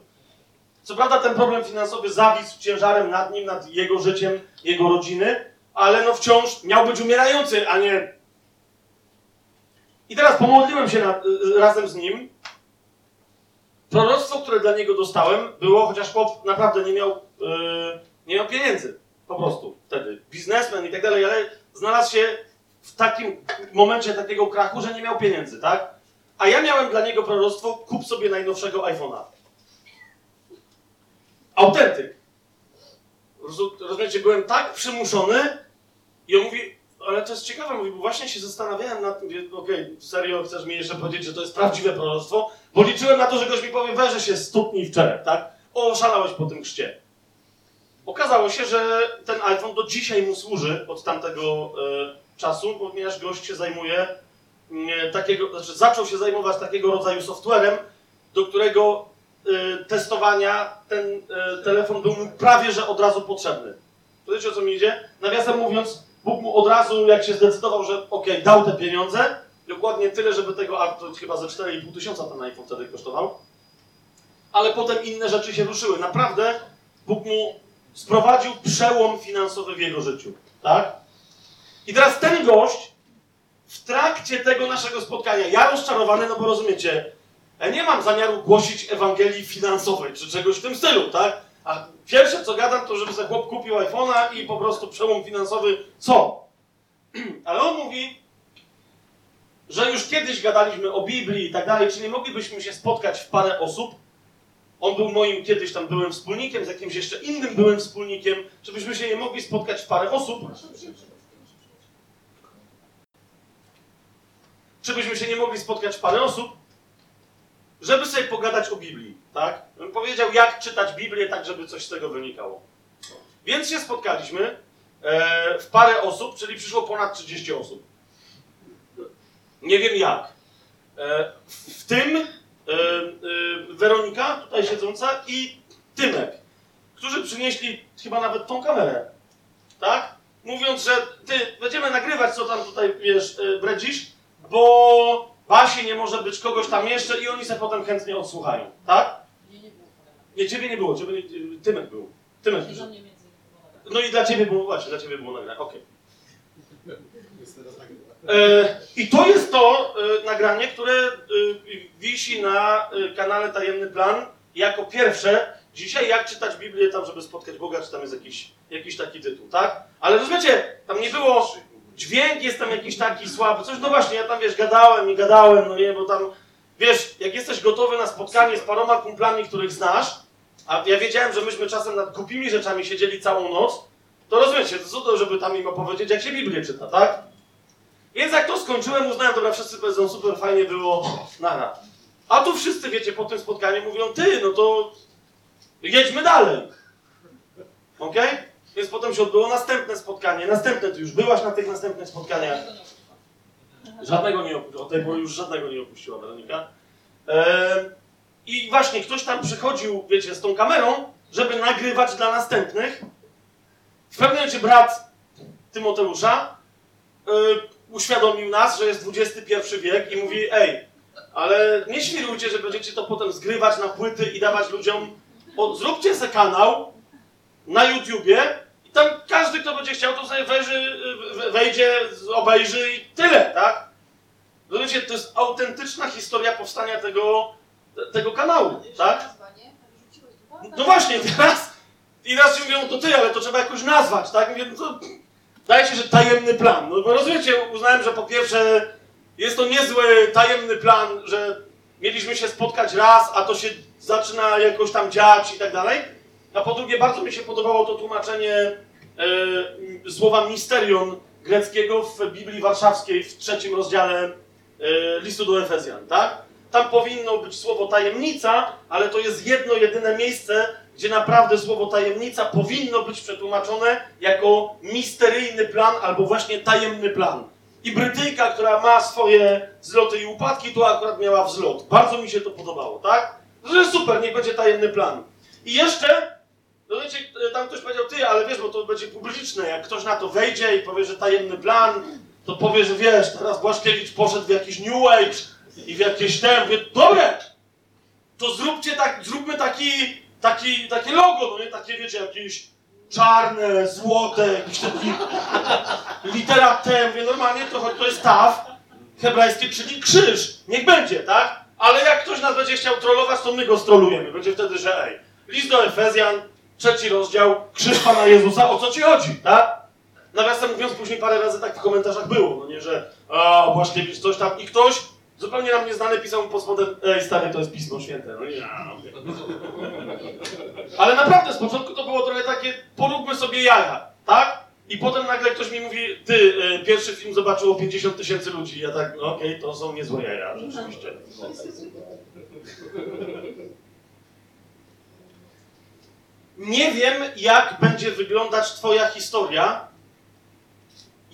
Co prawda ten problem finansowy zawisł ciężarem nad nim, nad jego życiem, jego rodziny, ale no wciąż miał być umierający, a nie i teraz pomodliłem się razem z nim. Proroctwo, które dla niego dostałem, było, chociaż chłop naprawdę nie miał, y, nie miał pieniędzy. Po prostu wtedy. Biznesmen i tak dalej, ale znalazł się w takim momencie takiego krachu, że nie miał pieniędzy, tak? A ja miałem dla niego proroctwo, kup sobie najnowszego iPhone'a. Autentyk. Rozu- Rozumiecie, byłem tak przymuszony i on mówi, ale to jest ciekawe, mówi, bo właśnie się zastanawiałem nad tym, okej, serio chcesz mi jeszcze powiedzieć, że to jest prawdziwe proroctwo? Bo liczyłem na to, że ktoś mi powie, weź, że się stuknij w czerep, tak? O, szalałeś po tym chrzcie. Okazało się, że ten iPhone do dzisiaj mu służy od tamtego e, czasu, ponieważ gość się zajmuje e, takiego, znaczy zaczął się zajmować takiego rodzaju softwarem, do którego e, testowania ten e, telefon był mu prawie że od razu potrzebny. Wiecie o co mi idzie? Nawiasem mówiąc, Bóg mu od razu, jak się zdecydował, że okej, dał te pieniądze, dokładnie tyle, żeby tego, a to chyba ze 4,5 tysiąca ten iPhone wtedy kosztował, ale potem inne rzeczy się ruszyły. Naprawdę Bóg mu sprowadził przełom finansowy w jego życiu, tak? I teraz ten gość w trakcie tego naszego spotkania, ja rozczarowany, no bo rozumiecie, ja nie mam zamiaru głosić Ewangelii finansowej, czy czegoś w tym stylu, tak? A pierwsze co gadam, to żeby sobie chłop kupił iPhone'a i po prostu przełom finansowy, co? Ale on mówi, że już kiedyś gadaliśmy o Biblii i tak dalej, czy nie moglibyśmy się spotkać w parę osób? On był moim kiedyś tam byłym wspólnikiem, z jakimś jeszcze innym byłym wspólnikiem, żebyśmy się nie mogli spotkać w parę osób? Czy byśmy się nie mogli spotkać w parę osób? żeby sobie pogadać o Biblii, tak? Bym powiedział, jak czytać Biblię, tak żeby coś z tego wynikało. Więc się spotkaliśmy e, w parę osób, czyli przyszło ponad 30 osób. Nie wiem jak. E, w tym e, e, Weronika, tutaj siedząca, i Tymek, którzy przynieśli chyba nawet tą kamerę, tak? Mówiąc, że ty, będziemy nagrywać, co tam tutaj, wiesz, e, bredzisz, bo Basi nie może być kogoś tam jeszcze i oni se potem chętnie odsłuchają, tak? Nie, nie było pana. Nie, ciebie nie było, ciebie, nie- Tymek był. Tymek I był. No i dla ciebie było, właśnie, dla ciebie było nagrane, okej. jest teraz nagrywa. E, I to jest to e, nagranie, które e, wisi na kanale Tajemny Plan jako pierwsze. Dzisiaj jak czytać Biblię tam, żeby spotkać Boga, czy tam jest jakiś, jakiś taki tytuł, tak? Ale rozumiecie, tam nie było dźwięk jest tam jakiś taki słaby, coś, no właśnie, ja tam wiesz, gadałem i gadałem, no nie, bo tam, wiesz, jak jesteś gotowy na spotkanie z paroma kumplami, których znasz, a ja wiedziałem, że myśmy czasem nad głupimi rzeczami siedzieli całą noc, to rozumiecie, to to, żeby tam im opowiedzieć, jak się Biblię czyta, tak? Więc jak to skończyłem, uznałem, dobra, wszyscy powiedzą, super, fajnie było, nara. A tu wszyscy, wiecie, po tym spotkaniu mówią, ty, no to jedźmy dalej. Okej? Więc potem się odbyło następne spotkanie, następne, ty już byłaś na tych następnych spotkaniach. Żadnego nie opuściła, pory już żadnego nie opuściła Weronika. Ehm, I właśnie ktoś tam przychodził, wiecie, z tą kamerą, żeby nagrywać dla następnych. W pewnym momencie brat Tymoteusza y, uświadomił nas, że jest XXI wiek i mówi, ej, ale nie świrujcie, że będziecie to potem zgrywać na płyty i dawać ludziom, zróbcie se kanał na YouTubie i tam każdy, kto będzie chciał, to sobie wejrzy, wejdzie, obejrzy i tyle, tak? Rozumiecie, to jest autentyczna historia powstania tego, tego kanału, tak? No właśnie, teraz i raz ci mówią, to ty, ale to trzeba jakoś nazwać, tak? Mówię, no to Wydaje się, że tajemny plan. No bo rozumiecie, uznałem, że po pierwsze jest to niezły tajemny plan, że mieliśmy się spotkać raz, a to się zaczyna jakoś tam dziać i tak dalej. A po drugie, bardzo mi się podobało to tłumaczenie e, słowa misterion greckiego w Biblii Warszawskiej w trzecim rozdziale e, listu do Efezjan, tak? Tam powinno być słowo tajemnica, ale to jest jedno, jedyne miejsce, gdzie naprawdę słowo tajemnica powinno być przetłumaczone jako misteryjny plan albo właśnie tajemny plan. I Brytyjka, która ma swoje zloty i upadki, tu akurat miała wzlot. Bardzo mi się to podobało, tak? Że super, niech będzie tajemny plan. I jeszcze, no wiecie, tam ktoś powiedział, ty, ale wiesz, bo to będzie publiczne, jak ktoś na to wejdzie i powie, że tajemny plan, to powie, że wiesz, teraz Błaszkiewicz poszedł w jakiś New Age i w jakieś ten, mówię, dobre, to zróbcie tak, zróbmy taki, taki, takie logo, no nie, takie wiecie, jakieś czarne, złote, jakiś taki litera T, mówię, normalnie to, to jest taw hebrajski, czyli krzyż, niech będzie, tak? Ale jak ktoś nas będzie chciał trollować, to my go strolujemy, będzie wtedy, że ej, list do Efezjan, trzeci rozdział, krzyż Pana Jezusa, o co ci chodzi, tak? Nawiasem mówiąc, później parę razy tak w komentarzach było, no nie, że a, Błaszkiewicz coś tam i ktoś zupełnie nam nieznany pisał mu pod spodem, ej stary, to jest Pismo Święte, no nie. Ale naprawdę, z początku to było trochę takie, poróbmy sobie jaja, tak? I potem nagle ktoś mi mówi, ty, e, pierwszy film zobaczyło 50 tysięcy ludzi. Ja tak, no okej, to są niezłe jaja, rzeczywiście. Nie wiem, jak będzie wyglądać twoja historia,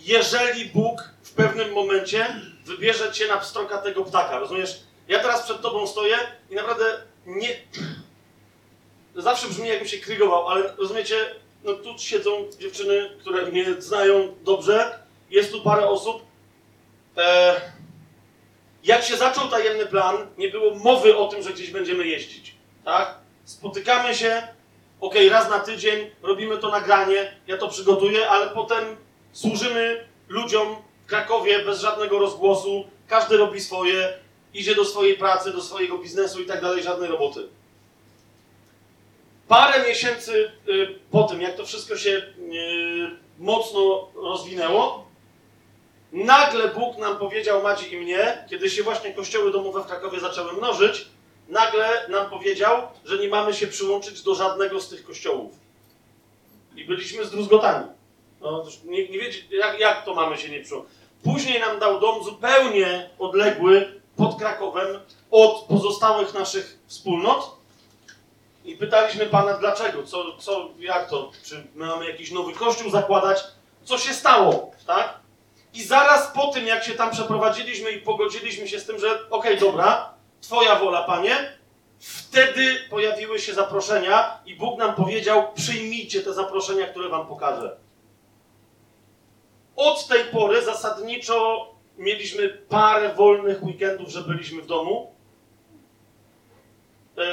jeżeli Bóg w pewnym momencie wybierze cię na pstroka tego ptaka, rozumiesz? Ja teraz przed tobą stoję i naprawdę nie... Zawsze brzmi, jakbym się krygował, ale rozumiecie, no tu siedzą dziewczyny, które mnie znają dobrze, jest tu parę osób. E, jak się zaczął tajemny plan, nie było mowy o tym, że gdzieś będziemy jeździć, tak? Spotykamy się, okej, raz na tydzień, robimy to nagranie, ja to przygotuję, ale potem służymy ludziom w Krakowie bez żadnego rozgłosu, każdy robi swoje, idzie do swojej pracy, do swojego biznesu i tak dalej, żadnej roboty. Parę miesięcy y, po tym, jak to wszystko się y, mocno rozwinęło, nagle Bóg nam powiedział, Madzi i mnie, kiedy się właśnie kościoły domowe w Krakowie zaczęły mnożyć, nagle nam powiedział, że nie mamy się przyłączyć do żadnego z tych kościołów. I byliśmy zdruzgotani. No, nie, nie wiecie, jak, jak to mamy się nie przyłączyć. Później nam dał dom zupełnie odległy, pod Krakowem, od pozostałych naszych wspólnot. I pytaliśmy Pana, dlaczego, co, co, jak to, czy my mamy jakiś nowy kościół zakładać, co się stało, tak? I zaraz po tym, jak się tam przeprowadziliśmy i pogodziliśmy się z tym, że okej, dobra, Twoja wola, Panie, wtedy pojawiły się zaproszenia i Bóg nam powiedział, przyjmijcie te zaproszenia, które Wam pokażę. Od tej pory zasadniczo mieliśmy parę wolnych weekendów, że byliśmy w domu. Yy,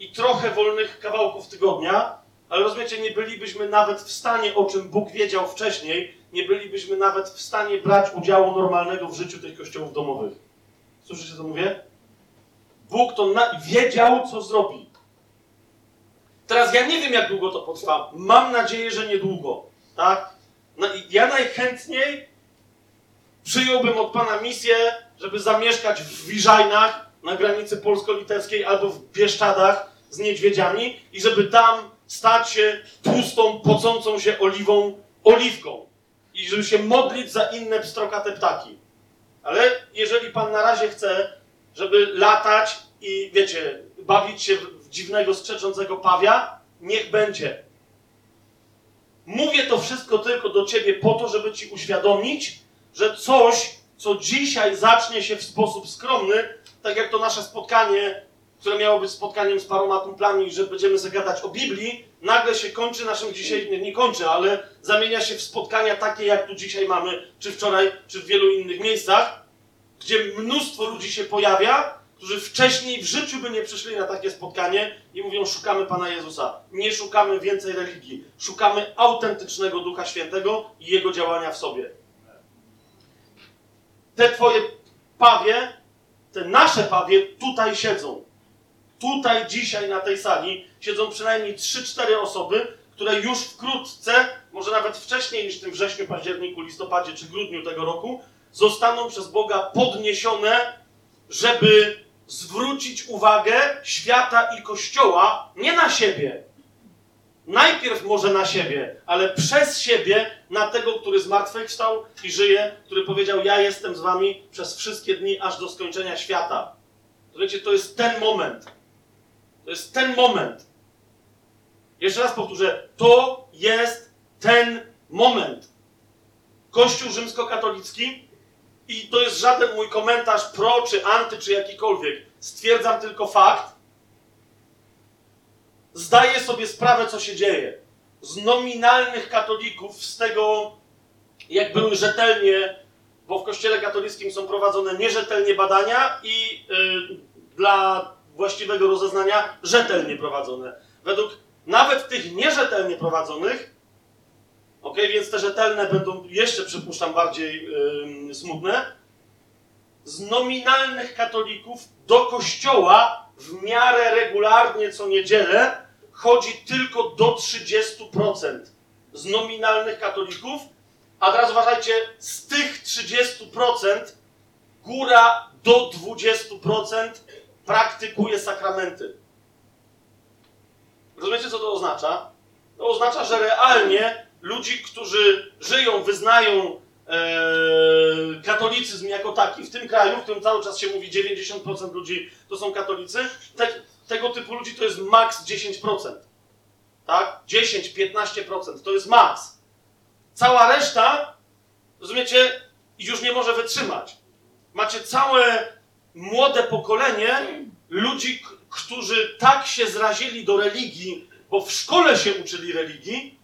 I trochę wolnych kawałków tygodnia, ale rozumiecie, nie bylibyśmy nawet w stanie, o czym Bóg wiedział wcześniej, nie bylibyśmy nawet w stanie brać udziału normalnego w życiu tych kościołów domowych. Słyszycie, co mówię? Bóg to wiedział, co zrobi. Teraz ja nie wiem, jak długo to potrwa. Mam nadzieję, że niedługo. Tak? No i ja najchętniej przyjąłbym od Pana misję, żeby zamieszkać w Wiżajnach na granicy polsko-litewskiej albo w Bieszczadach z niedźwiedziami i żeby tam stać się tłustą, pocącą się oliwą, oliwką. I żeby się modlić za inne pstrokate ptaki. Ale jeżeli Pan na razie chce, żeby latać i, wiecie, bawić się w dziwnego, skrzeczącego pawia, niech będzie. Mówię to wszystko tylko do Ciebie po to, żeby Ci uświadomić, że coś, co dzisiaj zacznie się w sposób skromny, tak jak to nasze spotkanie, które miało być spotkaniem z paroma kumplami, że będziemy zagadać o Biblii, nagle się kończy naszym dzisiaj, nie, nie kończy, ale zamienia się w spotkania takie, jak tu dzisiaj mamy, czy wczoraj, czy w wielu innych miejscach, gdzie mnóstwo ludzi się pojawia, którzy wcześniej w życiu by nie przyszli na takie spotkanie i mówią: Szukamy Pana Jezusa. Nie szukamy więcej religii. Szukamy autentycznego Ducha Świętego i Jego działania w sobie. Te Twoje pawie, te nasze pawie tutaj siedzą. Tutaj dzisiaj na tej sali siedzą przynajmniej 3-4 osoby, które już wkrótce, może nawet wcześniej niż w tym wrześniu, październiku, listopadzie czy grudniu tego roku, zostaną przez Boga podniesione, żeby zwrócić uwagę świata i Kościoła nie na siebie. Najpierw może na siebie, ale przez siebie na tego, który zmartwychwstał i żyje, który powiedział: Ja jestem z wami przez wszystkie dni, aż do skończenia świata. Wiecie, to jest ten moment. To jest ten moment. Jeszcze raz powtórzę, to jest ten moment. Kościół rzymskokatolicki i to jest żaden mój komentarz pro, czy anty, czy jakikolwiek. Stwierdzam tylko fakt. Zdaję sobie sprawę, co się dzieje. Z nominalnych katolików, z tego, jak były rzetelnie, bo w Kościele katolickim są prowadzone nierzetelnie badania i y, dla właściwego rozeznania rzetelnie prowadzone. Według nawet tych nierzetelnie prowadzonych, ok, więc te rzetelne będą jeszcze, przypuszczam, bardziej ym, smutne, z nominalnych katolików do kościoła w miarę regularnie co niedzielę chodzi tylko do 30% z nominalnych katolików, a teraz uważajcie, z tych 30% góra do 20% praktykuje sakramenty. Rozumiecie, co to oznacza? To oznacza, że realnie ludzi, którzy żyją, wyznają e, katolicyzm jako taki w tym kraju, w którym cały czas się mówi 90% ludzi to są katolicy, te, tego typu ludzi to jest maks 10%. Tak? 10-15% to jest maks. Cała reszta, rozumiecie, już nie może wytrzymać. Macie całe młode pokolenie ludzi, którzy tak się zrazili do religii, bo w szkole się uczyli religii,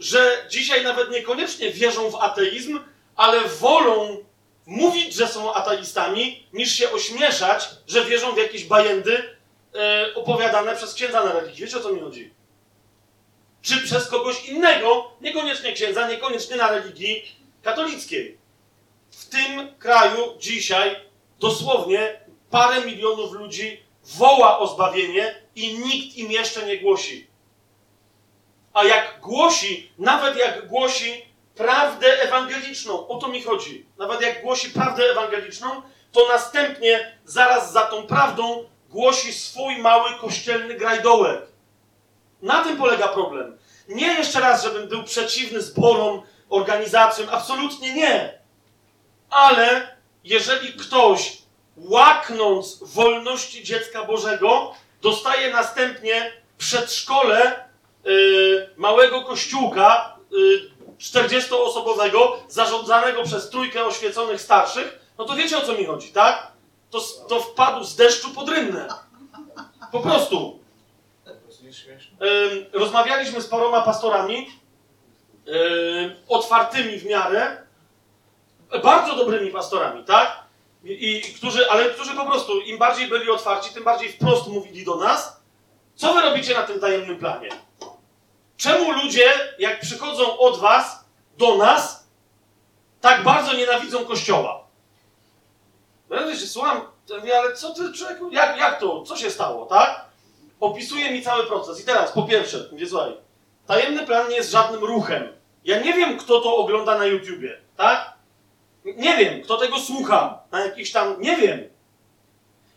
że dzisiaj nawet niekoniecznie wierzą w ateizm, ale wolą mówić, że są ateistami, niż się ośmieszać, że wierzą w jakieś bajendy e, opowiadane przez księdza na religii. Wiecie o co mi chodzi? Czy przez kogoś innego, niekoniecznie księdza, niekoniecznie na religii katolickiej. W tym kraju dzisiaj dosłownie parę milionów ludzi woła o zbawienie i nikt im jeszcze nie głosi. A jak głosi, nawet jak głosi prawdę ewangeliczną, o to mi chodzi. Nawet jak głosi prawdę ewangeliczną, to następnie zaraz za tą prawdą głosi swój mały kościelny grajdołek. Na tym polega problem. Nie jeszcze raz, żebym był przeciwny zborom, organizacjom, absolutnie nie. Ale jeżeli ktoś, łaknąc wolności dziecka Bożego, dostaje następnie przedszkole małego kościółka yy, 40-osobowego, zarządzanego przez trójkę oświeconych starszych, no to wiecie o co mi chodzi, tak? To, to wpadł z deszczu pod rynnę. Po prostu. Ym, rozmawialiśmy z paroma pastorami, ym, otwartymi w miarę, bardzo dobrymi pastorami, tak? I którzy, ale którzy po prostu, im bardziej byli otwarci, tym bardziej wprost mówili do nas, co wy robicie na tym tajemnym planie? Czemu ludzie, jak przychodzą od was do nas, tak bardzo nienawidzą Kościoła. No ja wiesz, słucham, to mówię, ale co ty, człowieku, jak, jak to, co się stało, tak? Opisuje mi cały proces. I teraz, po pierwsze, mówię, słuchaj, tajemny plan nie jest żadnym ruchem. Ja nie wiem, kto to ogląda na YouTubie, tak? Nie wiem, kto tego słucha na jakiś tam, nie wiem.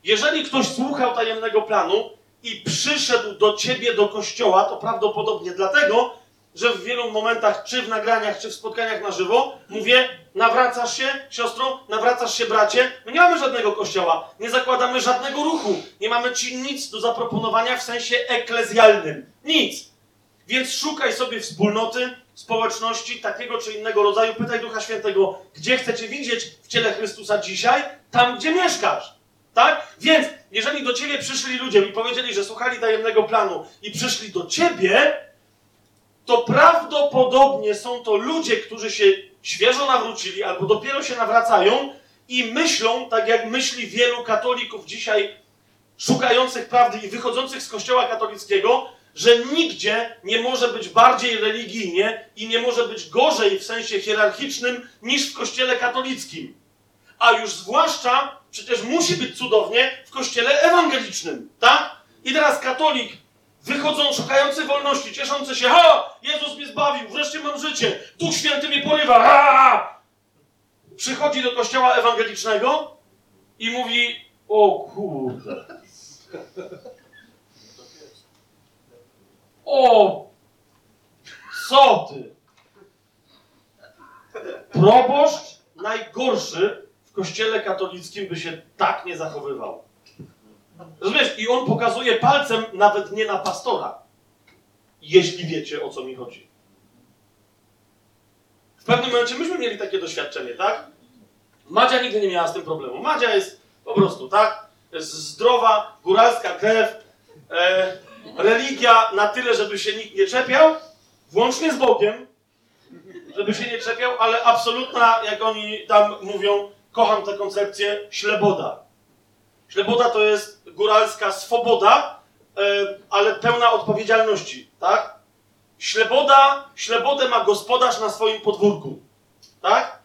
Jeżeli ktoś słuchał tajemnego planu i przyszedł do ciebie do kościoła, to prawdopodobnie dlatego, że w wielu momentach, czy w nagraniach, czy w spotkaniach na żywo, mówię, nawracasz się, siostro, nawracasz się, bracie. My nie mamy żadnego kościoła, nie zakładamy żadnego ruchu, nie mamy ci nic do zaproponowania w sensie eklezjalnym. Nic. Więc szukaj sobie wspólnoty, społeczności takiego czy innego rodzaju. Pytaj Ducha Świętego, gdzie chcecie widzieć w ciele Chrystusa dzisiaj? Tam, gdzie mieszkasz. Tak? Więc, jeżeli do ciebie przyszli ludzie i powiedzieli, że słuchali tajemnego planu i przyszli do ciebie, to prawdopodobnie są to ludzie, którzy się świeżo nawrócili albo dopiero się nawracają i myślą, tak jak myśli wielu katolików dzisiaj, szukających prawdy i wychodzących z kościoła katolickiego, że nigdzie nie może być bardziej religijnie i nie może być gorzej w sensie hierarchicznym niż w kościele katolickim. A już zwłaszcza przecież musi być cudownie w kościele ewangelicznym, tak? I teraz katolik wychodzą, szukający wolności, cieszący się, ha, Jezus mnie zbawił, wreszcie mam życie, Duch Święty mnie porywa, ha! Przychodzi do kościoła ewangelicznego i mówi, o kurde, o, co ty? Proboszcz najgorszy kościele katolickim by się tak nie zachowywał. Rozumiesz? I on pokazuje palcem nawet nie na pastora. Jeśli wiecie, o co mi chodzi. W pewnym momencie myśmy mieli takie doświadczenie, tak? Madzia nigdy nie miała z tym problemu. Madzia jest po prostu, tak? Jest zdrowa, góralska krew, e, religia na tyle, żeby się nikt nie czepiał, włącznie z Bogiem, żeby się nie czepiał, ale absolutna, jak oni tam mówią, kocham tę koncepcję, śleboda. Śleboda to jest góralska swoboda, ale pełna odpowiedzialności, tak? Śleboda, ślebodę ma gospodarz na swoim podwórku, tak?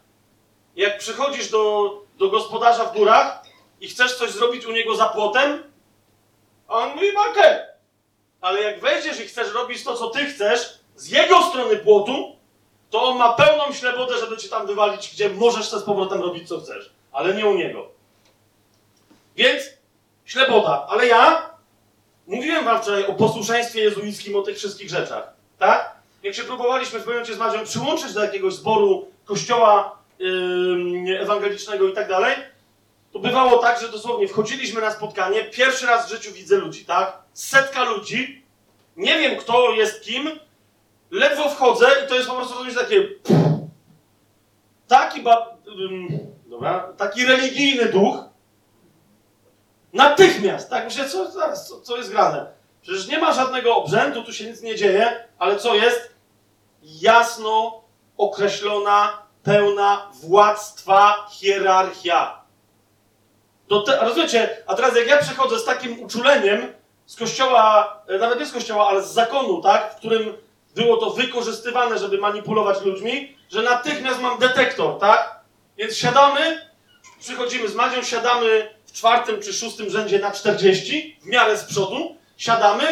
Jak przychodzisz do, do gospodarza w górach i chcesz coś zrobić u niego za płotem, a on mówi, okej. Ale jak wejdziesz i chcesz robić to, co ty chcesz, z jego strony płotu, to on ma pełną ślebodę, żeby cię tam wywalić, gdzie możesz sobie z powrotem robić, co chcesz. Ale nie u niego. Więc śleboda. Ale ja mówiłem wam wczoraj o posłuszeństwie jezuickim, o tych wszystkich rzeczach. Tak? Jak się próbowaliśmy w pewnym momencie z Madzią przyłączyć do jakiegoś zboru kościoła yy, ewangelicznego i tak dalej, to bywało tak, że dosłownie wchodziliśmy na spotkanie, pierwszy raz w życiu widzę ludzi, tak? Setka ludzi, nie wiem kto jest kim, ledwo wchodzę i to jest po prostu coś takie... Taki ba... dobra, taki religijny duch, natychmiast, tak? Myślę, co, co, co jest grane? Przecież nie ma żadnego obrzędu, tu się nic nie dzieje, ale co jest? Jasno określona, pełna władztwa hierarchia. Do te, rozumiecie? A teraz jak ja przechodzę z takim uczuleniem z kościoła, e, nawet nie z kościoła, ale z zakonu, tak? W którym było to wykorzystywane, żeby manipulować ludźmi, że natychmiast mam detektor, tak? Więc siadamy, przychodzimy z Madzią, siadamy w czwartym czy szóstym rzędzie na 40, w miarę z przodu, siadamy.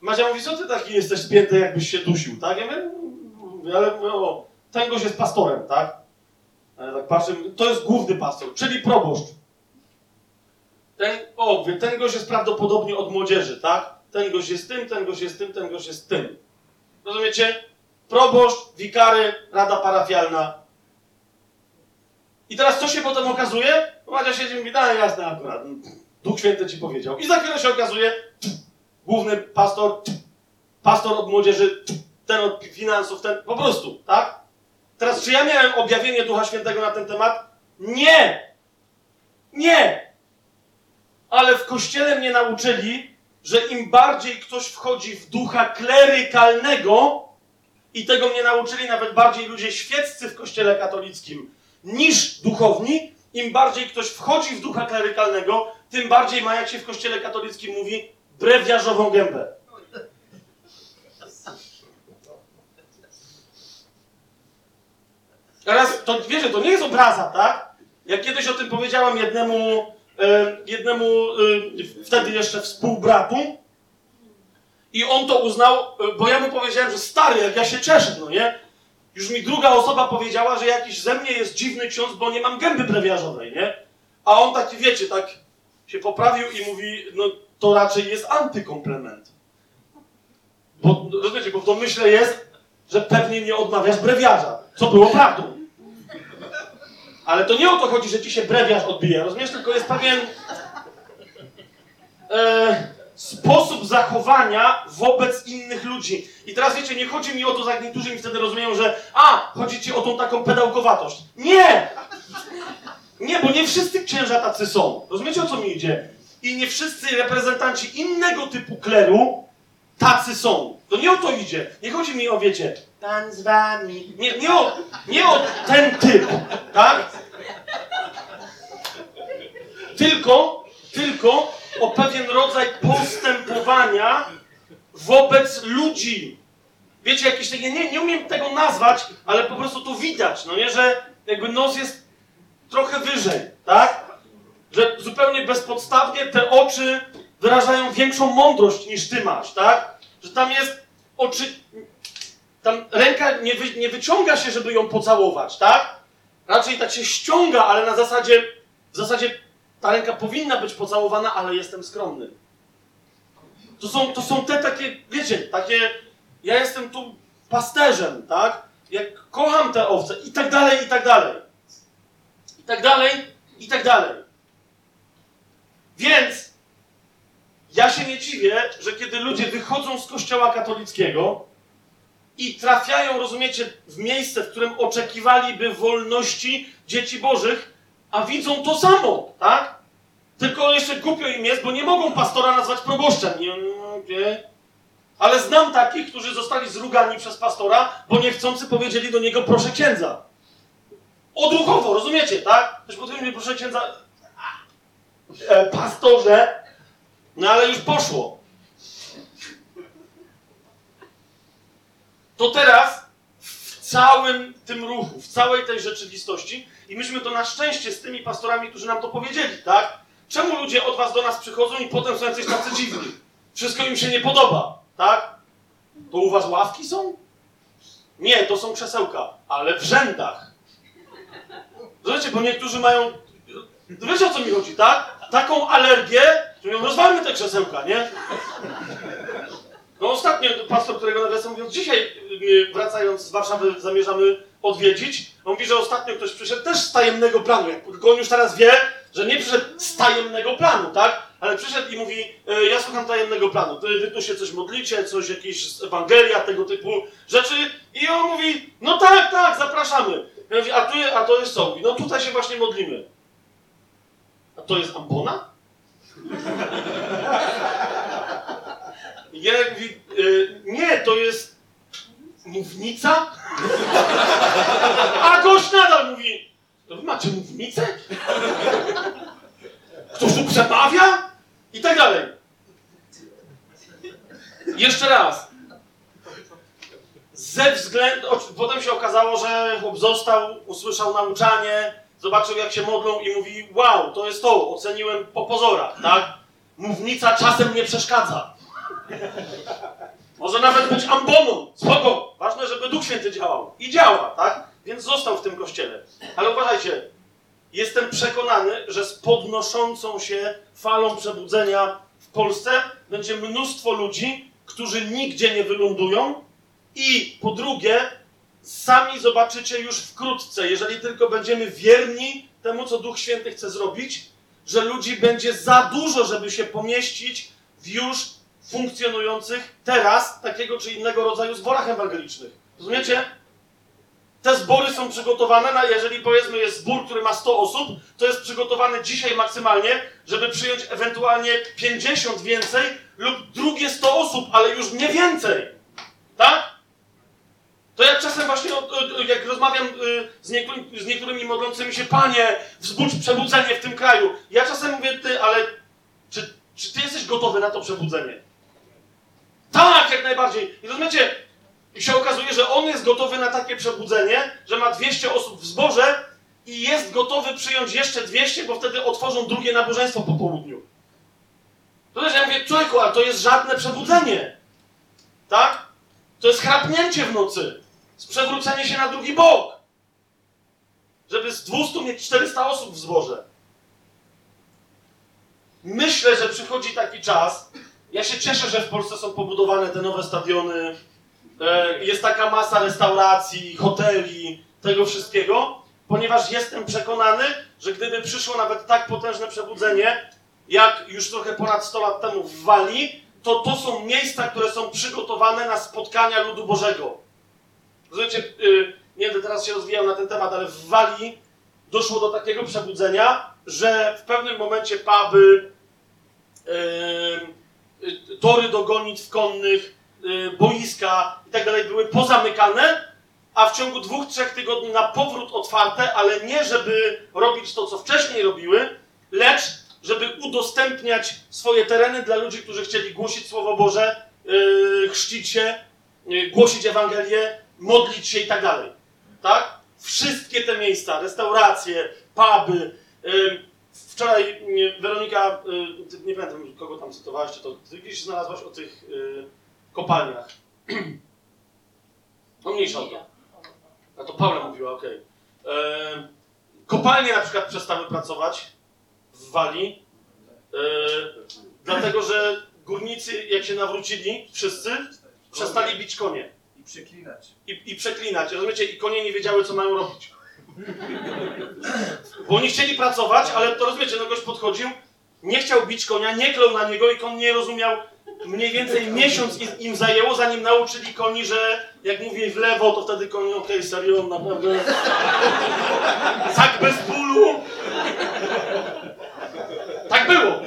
Madzia mówi, co ty taki jesteś spięty, jakbyś się dusił, tak? Ja mówię, "Mm, ale no, ten gość jest pastorem, tak? Ale tak patrzę, to jest główny pastor, czyli proboszcz. Ten, o, ten gość jest prawdopodobnie od młodzieży, tak? Ten gość jest tym, ten gość jest tym, ten gość jest tym. Rozumiecie? Proboszcz, wikary, rada parafialna. I teraz co się potem okazuje? Madzia siedzi i mówi, no jasne akurat, Duch Święty ci powiedział. I za chwilę się okazuje, główny pastor, pastor od młodzieży, ten od finansów, ten, po prostu, tak? Teraz, czy ja miałem objawienie Ducha Świętego na ten temat? Nie! Nie! Ale w kościele mnie nauczyli, że im bardziej ktoś wchodzi w ducha klerykalnego, i tego mnie nauczyli nawet bardziej ludzie świeccy w kościele katolickim niż duchowni, im bardziej ktoś wchodzi w ducha klerykalnego, tym bardziej ma, jak się w kościele katolickim mówi, brewiarzową gębę. Teraz, to wiecie, to nie jest obraza, tak? Jak kiedyś o tym powiedziałem jednemu, jednemu e, wtedy jeszcze współbratu i on to uznał, e, bo ja mu powiedziałem, że stary, jak ja się cieszę, no nie? Już mi druga osoba powiedziała, że jakiś ze mnie jest dziwny ksiądz, bo nie mam gęby brewiarzowej, nie? A on taki, wiecie, tak się poprawił i mówi, no to raczej jest antykomplement. Bo, rozumiecie, bo w domyśle jest, że pewnie nie odmawiasz brewiarza, co było prawdą. Ale to nie o to chodzi, że ci się brewiarz odbija, rozumiesz? Tylko jest pewien e, sposób zachowania wobec innych ludzi. I teraz wiecie, nie chodzi mi o to, jak niektórzy mi wtedy rozumieją, że a, chodzi ci o tą taką pedałkowatość. Nie! Nie, bo nie wszyscy księża tacy są. Rozumiecie, o co mi idzie? I nie wszyscy reprezentanci innego typu kleru tacy są. To nie o to idzie. Nie chodzi mi o, wiecie, pan z wami. Nie, nie, o, nie o ten typ, tak? Tylko, tylko o pewien rodzaj postępowania wobec ludzi. Wiecie, jakieś takie, nie, nie umiem tego nazwać, ale po prostu to widać, no nie, że jakby nos jest trochę wyżej, tak? Że zupełnie bezpodstawnie te oczy wyrażają większą mądrość niż ty masz, tak? Że tam jest oczy. Tam ręka nie, wy, nie wyciąga się, żeby ją pocałować, tak? Raczej tak się ściąga, ale na zasadzie. W zasadzie ta ręka powinna być pocałowana, ale jestem skromny. To są, to są te takie, wiecie, takie. Ja jestem tu pasterzem, tak? Jak kocham te owce i tak dalej, i tak dalej. I tak dalej, i tak dalej. Więc ja się nie dziwię, że kiedy ludzie wychodzą z kościoła katolickiego i trafiają, rozumiecie, w miejsce, w którym oczekiwaliby wolności dzieci bożych, a widzą to samo, tak? Tylko jeszcze głupio im jest, bo nie mogą pastora nazwać proboszczem. Nie, nie. Ale znam takich, którzy zostali zrugani przez pastora, bo niechcący powiedzieli do niego proszę księdza. Odruchowo, rozumiecie, tak? Ktoś podchodzi mi, proszę księdza, e, pastorze, no ale już poszło. To teraz w całym tym ruchu, w całej tej rzeczywistości, i myśmy to na szczęście z tymi pastorami, którzy nam to powiedzieli, tak? Czemu ludzie od was do nas przychodzą i potem są jacyś tacy dziwni? Wszystko im się nie podoba, tak? To u was ławki są? Nie, to są krzesełka, ale w rzędach. Zobaczcie, bo niektórzy mają. Wiecie o co mi chodzi, tak? Taką alergię, że mówią, rozwalmy te krzesełka, nie? No ostatnio pastor, którego nawiasem mówiąc, dzisiaj y, wracając z Warszawy zamierzamy odwiedzić. On mówi, że ostatnio ktoś przyszedł też z tajemnego planu. Jak tylko on już teraz wie, że nie przyszedł z tajemnego planu, tak? Ale przyszedł i mówi, e, ja słucham tajemnego planu. Wy, tu się coś modlicie, coś, jakieś Ewangelia, tego typu rzeczy. I on mówi, no tak, tak, zapraszamy. Ja mówię, a, tu, a to jest co? No tutaj się właśnie modlimy. A to jest ambona? Ja mówi, y, nie, to jest mównica? A gość nadal mówi, to wy macie mównicę? Ktoś tu przemawia? I tak dalej. Jeszcze raz. Ze względu. Potem się okazało, że chłop został, usłyszał nauczanie, zobaczył jak się modlą i mówi: Wow, to jest to, oceniłem po pozorach, tak? Mównica czasem nie przeszkadza. Może nawet być amboną. Spoko. Ważne, żeby Duch Święty działał. I działa, tak? Więc został w tym kościele. Ale uważajcie, jestem przekonany, że z podnoszącą się falą przebudzenia w Polsce będzie mnóstwo ludzi, którzy nigdzie nie wylądują i po drugie, sami zobaczycie już wkrótce, jeżeli tylko będziemy wierni temu, co Duch Święty chce zrobić, że ludzi będzie za dużo, żeby się pomieścić w już funkcjonujących teraz takiego czy innego rodzaju zborach ewangelicznych. Rozumiecie? Te zbory są przygotowane, na, jeżeli powiedzmy jest zbór, który ma 100 osób, to jest przygotowany dzisiaj maksymalnie, żeby przyjąć ewentualnie 50 więcej lub drugie 100 osób, ale już nie więcej. Tak? To jak czasem właśnie, jak rozmawiam y, z, niektórymi, z niektórymi modlącymi się, panie, wzbudź przebudzenie w tym kraju. Ja czasem mówię, ty, ale czy, czy ty jesteś gotowy na to przebudzenie? Tak, jak najbardziej. I rozumiecie, I się okazuje, że on jest gotowy na takie przebudzenie, że ma 200 osób w zborze i jest gotowy przyjąć jeszcze 200, bo wtedy otworzą drugie nabożeństwo po południu. To też ja mówię, człowieku, ale to jest żadne przebudzenie. Tak? To jest chrapnięcie w nocy. Przewrócenie się na drugi bok. Żeby z 200 mieć 400 osób w zborze. Myślę, że przychodzi taki czas. Ja się cieszę, że w Polsce są pobudowane te nowe stadiony. E, jest taka masa restauracji, hoteli, tego wszystkiego, ponieważ jestem przekonany, że gdyby przyszło nawet tak potężne przebudzenie, jak już trochę ponad 100 lat temu w Walii, to to są miejsca, które są przygotowane na spotkania ludu Bożego. Rozumiecie, y, nie będę teraz się rozwijał na ten temat, ale w Walii doszło do takiego przebudzenia, że w pewnym momencie puby, y, y, tory do gonitw konnych, y, boiska i tak dalej były pozamykane, a w ciągu dwóch, trzech tygodni na powrót otwarte, ale nie żeby robić to, co wcześniej robiły, lecz żeby udostępniać swoje tereny dla ludzi, którzy chcieli głosić Słowo Boże, yy, chrzcić się, głosić Ewangelię, modlić się i tak dalej. Tak? Wszystkie te miejsca, restauracje, puby. Wczoraj Weronika, ty- nie pamiętam kogo tam cytowałaś, czy to ty gdzieś znalazłaś o tych yy, kopalniach. No mniejsza o to. A to Paula mówiła, okej. Em, Kopalnie na przykład przestały pracować w Walii, e, dlatego że górnicy, jak się nawrócili, wszyscy, przestali bić konie I przeklinać. i, i przeklinać. Rozumiecie? I konie nie wiedziały, co mają robić. Bo oni chcieli pracować, ale to rozumiecie, no gość podchodził, nie chciał bić konia, nie klął na niego i koń nie rozumiał. Mniej więcej miesiąc im, zajęło, zanim nauczyli koni, że jak mówi w lewo, to wtedy koń, okej, serio, naprawdę. Tak bez bólu. Tak było.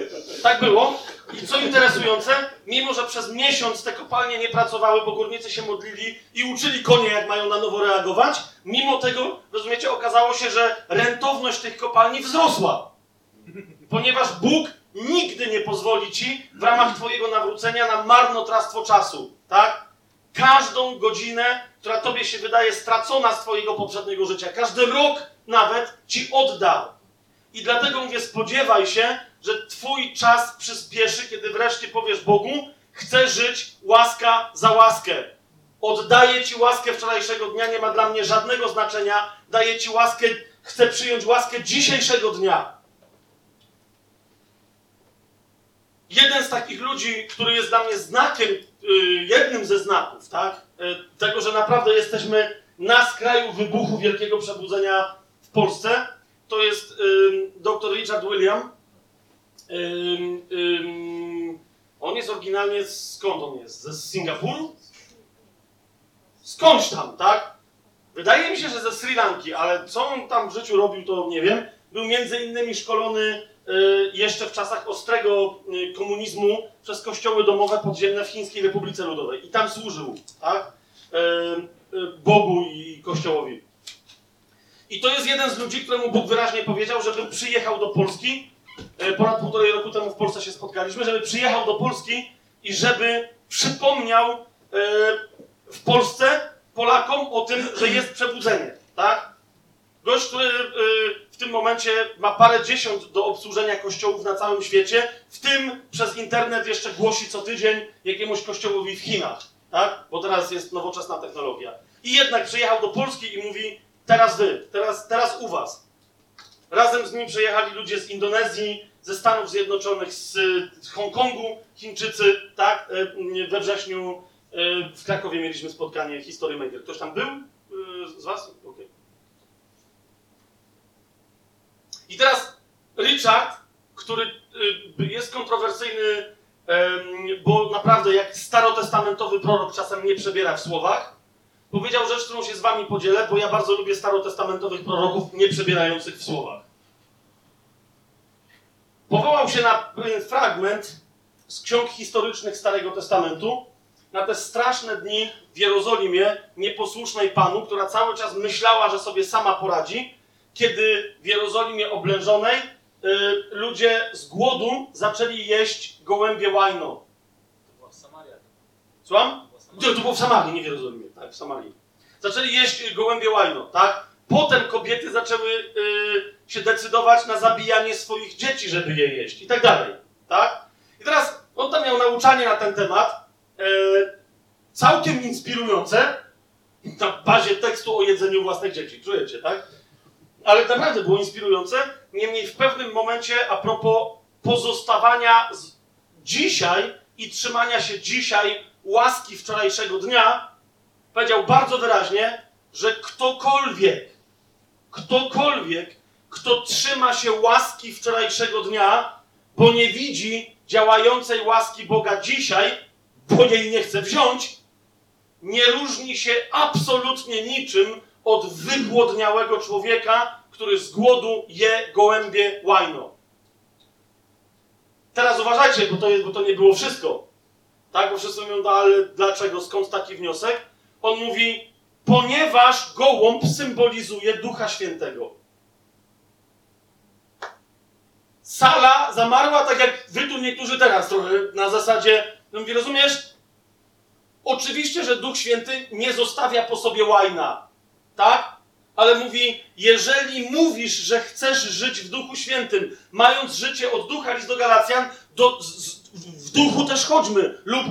Tak było. I co interesujące, mimo że przez miesiąc te kopalnie nie pracowały, bo górnicy się modlili i uczyli konie, jak mają na nowo reagować, mimo tego, rozumiecie, okazało się, że rentowność tych kopalni wzrosła. Ponieważ Bóg nigdy nie pozwoli ci w ramach Twojego nawrócenia na marnotrawstwo czasu, tak? Każdą godzinę, która Tobie się wydaje stracona z Twojego poprzedniego życia, każdy rok nawet ci odda. I dlatego mówię, spodziewaj się, że Twój czas przyspieszy, kiedy wreszcie powiesz Bogu, chcę żyć łaska za łaskę. Oddaję Ci łaskę wczorajszego dnia, nie ma dla mnie żadnego znaczenia. Daję Ci łaskę, chcę przyjąć łaskę dzisiejszego dnia. Jeden z takich ludzi, który jest dla mnie znakiem, y, jednym ze znaków, tak? Y, tego, że naprawdę jesteśmy na skraju wybuchu wielkiego przebudzenia w Polsce, to jest dr Richard William. Ym, ym, on jest oryginalnie, skąd on jest? Ze Singapuru? Skądś tam, tak? Wydaje mi się, że ze Sri Lanki, ale co on tam w życiu robił, to nie wiem. Był między innymi szkolony y, jeszcze w czasach ostrego y, komunizmu przez kościoły domowe podziemne w Chińskiej Republice Ludowej. I tam służył, tak? Y, y, Bogu i Kościołowi. I to jest jeden z ludzi, któremu Bóg wyraźnie powiedział, żeby przyjechał do Polski. E, Ponad półtorej roku temu w Polsce się spotkaliśmy, żeby przyjechał do Polski i żeby przypomniał e, w Polsce Polakom o tym, że jest przebudzenie, tak? Gość, który e, w tym momencie ma parę dziesiąt do obsłużenia kościołów na całym świecie, w tym przez internet jeszcze głosi co tydzień jakiemuś kościołowi w Chinach, tak? Bo teraz jest nowoczesna technologia. I jednak przyjechał do Polski i mówi, teraz wy, teraz, teraz u was. Razem z nim przyjechali ludzie z Indonezji, ze Stanów Zjednoczonych, z, z Hongkongu, Chińczycy, tak? E, We wrześniu e, w Krakowie mieliśmy spotkanie History Maker. Ktoś tam był e, z was? Okej. I teraz Richard, który jest kontrowersyjny, bo naprawdę jak starotestamentowy prorok czasem nie przebiera w słowach, powiedział rzecz, którą się z wami podzielę, bo ja bardzo lubię starotestamentowych proroków nie przebierających w słowach. Powołał się na pewien fragment z ksiąg historycznych Starego Testamentu, na te straszne dni w Jerozolimie, nieposłusznej Panu, która cały czas myślała, że sobie sama poradzi, kiedy w Jerozolimie oblężonej y, ludzie z głodu zaczęli jeść gołębie łajno. To była Samaria. Słucham? To było w Samarii, nie w Jerozolimie, tak, w Samarii. Zaczęli jeść gołębie łajno, tak? Potem kobiety zaczęły y, się decydować na zabijanie swoich dzieci, żeby je jeść i tak dalej, tak? I teraz on tam miał nauczanie na ten temat, y, całkiem inspirujące, na bazie tekstu o jedzeniu własnych dzieci, czujecie, tak? Ale naprawdę było inspirujące, niemniej w pewnym momencie a propos pozostawania dzisiaj i trzymania się dzisiaj łaski wczorajszego dnia, powiedział bardzo wyraźnie, że ktokolwiek, ktokolwiek, kto trzyma się łaski wczorajszego dnia, bo nie widzi działającej łaski Boga dzisiaj, bo jej nie chce wziąć, nie różni się absolutnie niczym od wygłodniałego człowieka, który z głodu je gołębie łajno. Teraz uważajcie, bo to, bo to nie było wszystko. Tak, bo wszyscy mówią, no ale dlaczego, skąd taki wniosek? On mówi, ponieważ gołąb symbolizuje Ducha Świętego. Sala zamarła tak jak wy tu niektórzy teraz trochę na zasadzie, no mówi, rozumiesz? Oczywiście, że Duch Święty nie zostawia po sobie łajna, tak? Ale mówi, jeżeli mówisz, że chcesz żyć w Duchu Świętym, mając życie od Ducha, list do Galacjan, do, z, w Duchu też chodźmy lub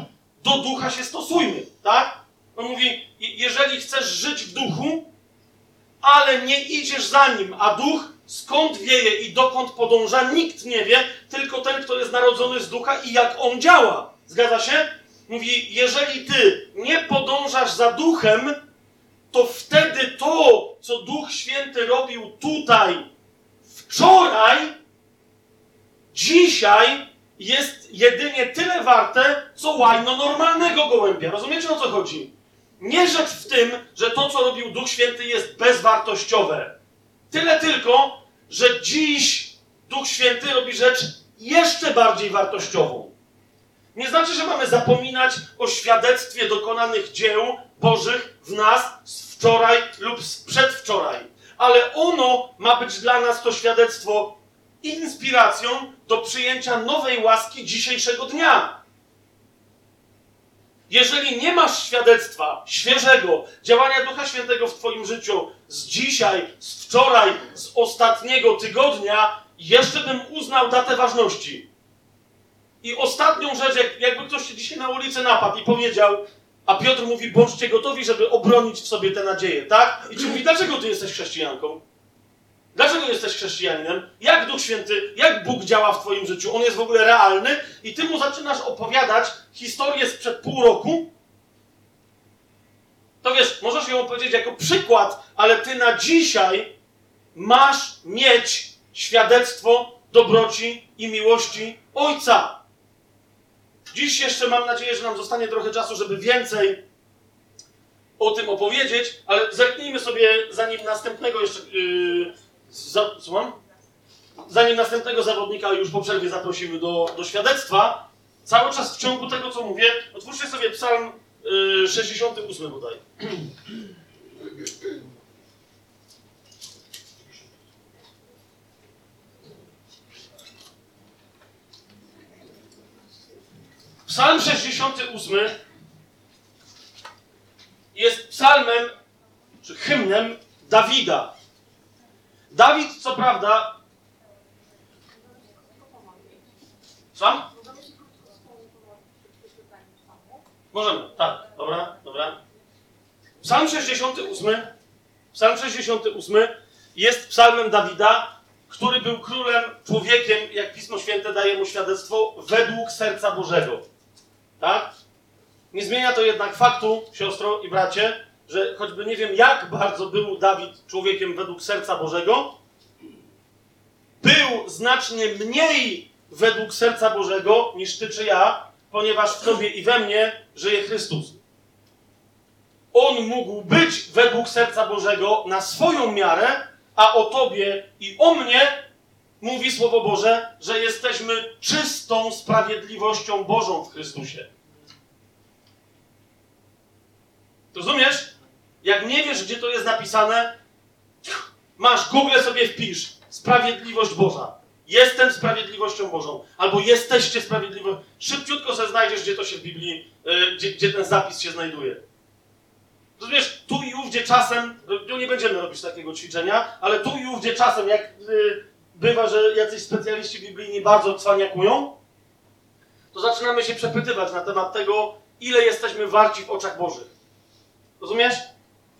do Ducha się stosujmy, tak? On mówi, je- jeżeli chcesz żyć w Duchu, ale nie idziesz za Nim, a Duch skąd wieje i dokąd podąża, nikt nie wie, tylko ten, kto jest narodzony z Ducha i jak On działa. Zgadza się? Mówi, jeżeli ty nie podążasz za duchem, to wtedy to, co Duch Święty robił tutaj, wczoraj, dzisiaj jest jedynie tyle warte, co łajno normalnego gołębia. Rozumiecie o co chodzi? Nie rzecz w tym, że to, co robił Duch Święty, jest bezwartościowe. Tyle tylko, że dziś Duch Święty robi rzecz jeszcze bardziej wartościową. Nie znaczy, że mamy zapominać o świadectwie dokonanych dzieł Bożych w nas z wczoraj lub z przedwczoraj. Ale ono ma być dla nas to świadectwo inspiracją do przyjęcia nowej łaski dzisiejszego dnia. Jeżeli nie masz świadectwa świeżego działania Ducha Świętego w Twoim życiu z dzisiaj, z wczoraj, z ostatniego tygodnia, jeszcze bym uznał datę ważności. I ostatnią rzecz, jak, jakby ktoś się dzisiaj na ulicy napadł i powiedział, a Piotr mówi, bądźcie gotowi, żeby obronić w sobie tę nadzieję, tak? I ci mówi, dlaczego ty jesteś chrześcijanką? Dlaczego jesteś chrześcijaninem? Jak Duch Święty, jak Bóg działa w twoim życiu? On jest w ogóle realny i ty mu zaczynasz opowiadać historię sprzed pół roku? To wiesz, możesz ją opowiedzieć jako przykład, ale ty na dzisiaj masz mieć świadectwo dobroci i miłości Ojca. Dziś jeszcze mam nadzieję, że nam zostanie trochę czasu, żeby więcej o tym opowiedzieć, ale zerknijmy sobie, zanim następnego jeszcze. Yy, za, słucham? Zanim następnego zawodnika już po przerwie zaprosimy do, do świadectwa, cały czas w ciągu tego, co mówię, otwórzcie sobie Psalm yy, 68 bodaj. Psalm 68 jest psalmem, czy hymnem Dawida. Dawid, co prawda. Sam? Możemy, tak, dobra, dobra. Psalm 68, Psalm 68 jest psalmem Dawida, który był królem, człowiekiem, jak Pismo Święte daje mu świadectwo, według serca Bożego. Tak? Nie zmienia to jednak faktu, siostro i bracie, że choćby nie wiem, jak bardzo był Dawid człowiekiem według serca Bożego, był znacznie mniej według serca Bożego niż ty czy ja, ponieważ w tobie i we mnie żyje Chrystus. On mógł być według serca Bożego na swoją miarę, a o tobie i o mnie mówi Słowo Boże, że jesteśmy czystą sprawiedliwością Bożą w Chrystusie. Rozumiesz? Jak nie wiesz, gdzie to jest napisane, masz Google sobie wpisz. Sprawiedliwość Boża. Jestem sprawiedliwością Bożą. Albo jesteście sprawiedliwością. Szybciutko sobie znajdziesz, gdzie to się w Biblii, yy, gdzie, gdzie ten zapis się znajduje. Rozumiesz, tu i ówdzie czasem, no nie będziemy robić takiego ćwiczenia, ale tu i ówdzie czasem, jak yy, bywa, że jacyś specjaliści biblijni bardzo cwaniakują, to zaczynamy się przepytywać na temat tego, ile jesteśmy warci w oczach Bożych. Rozumiesz?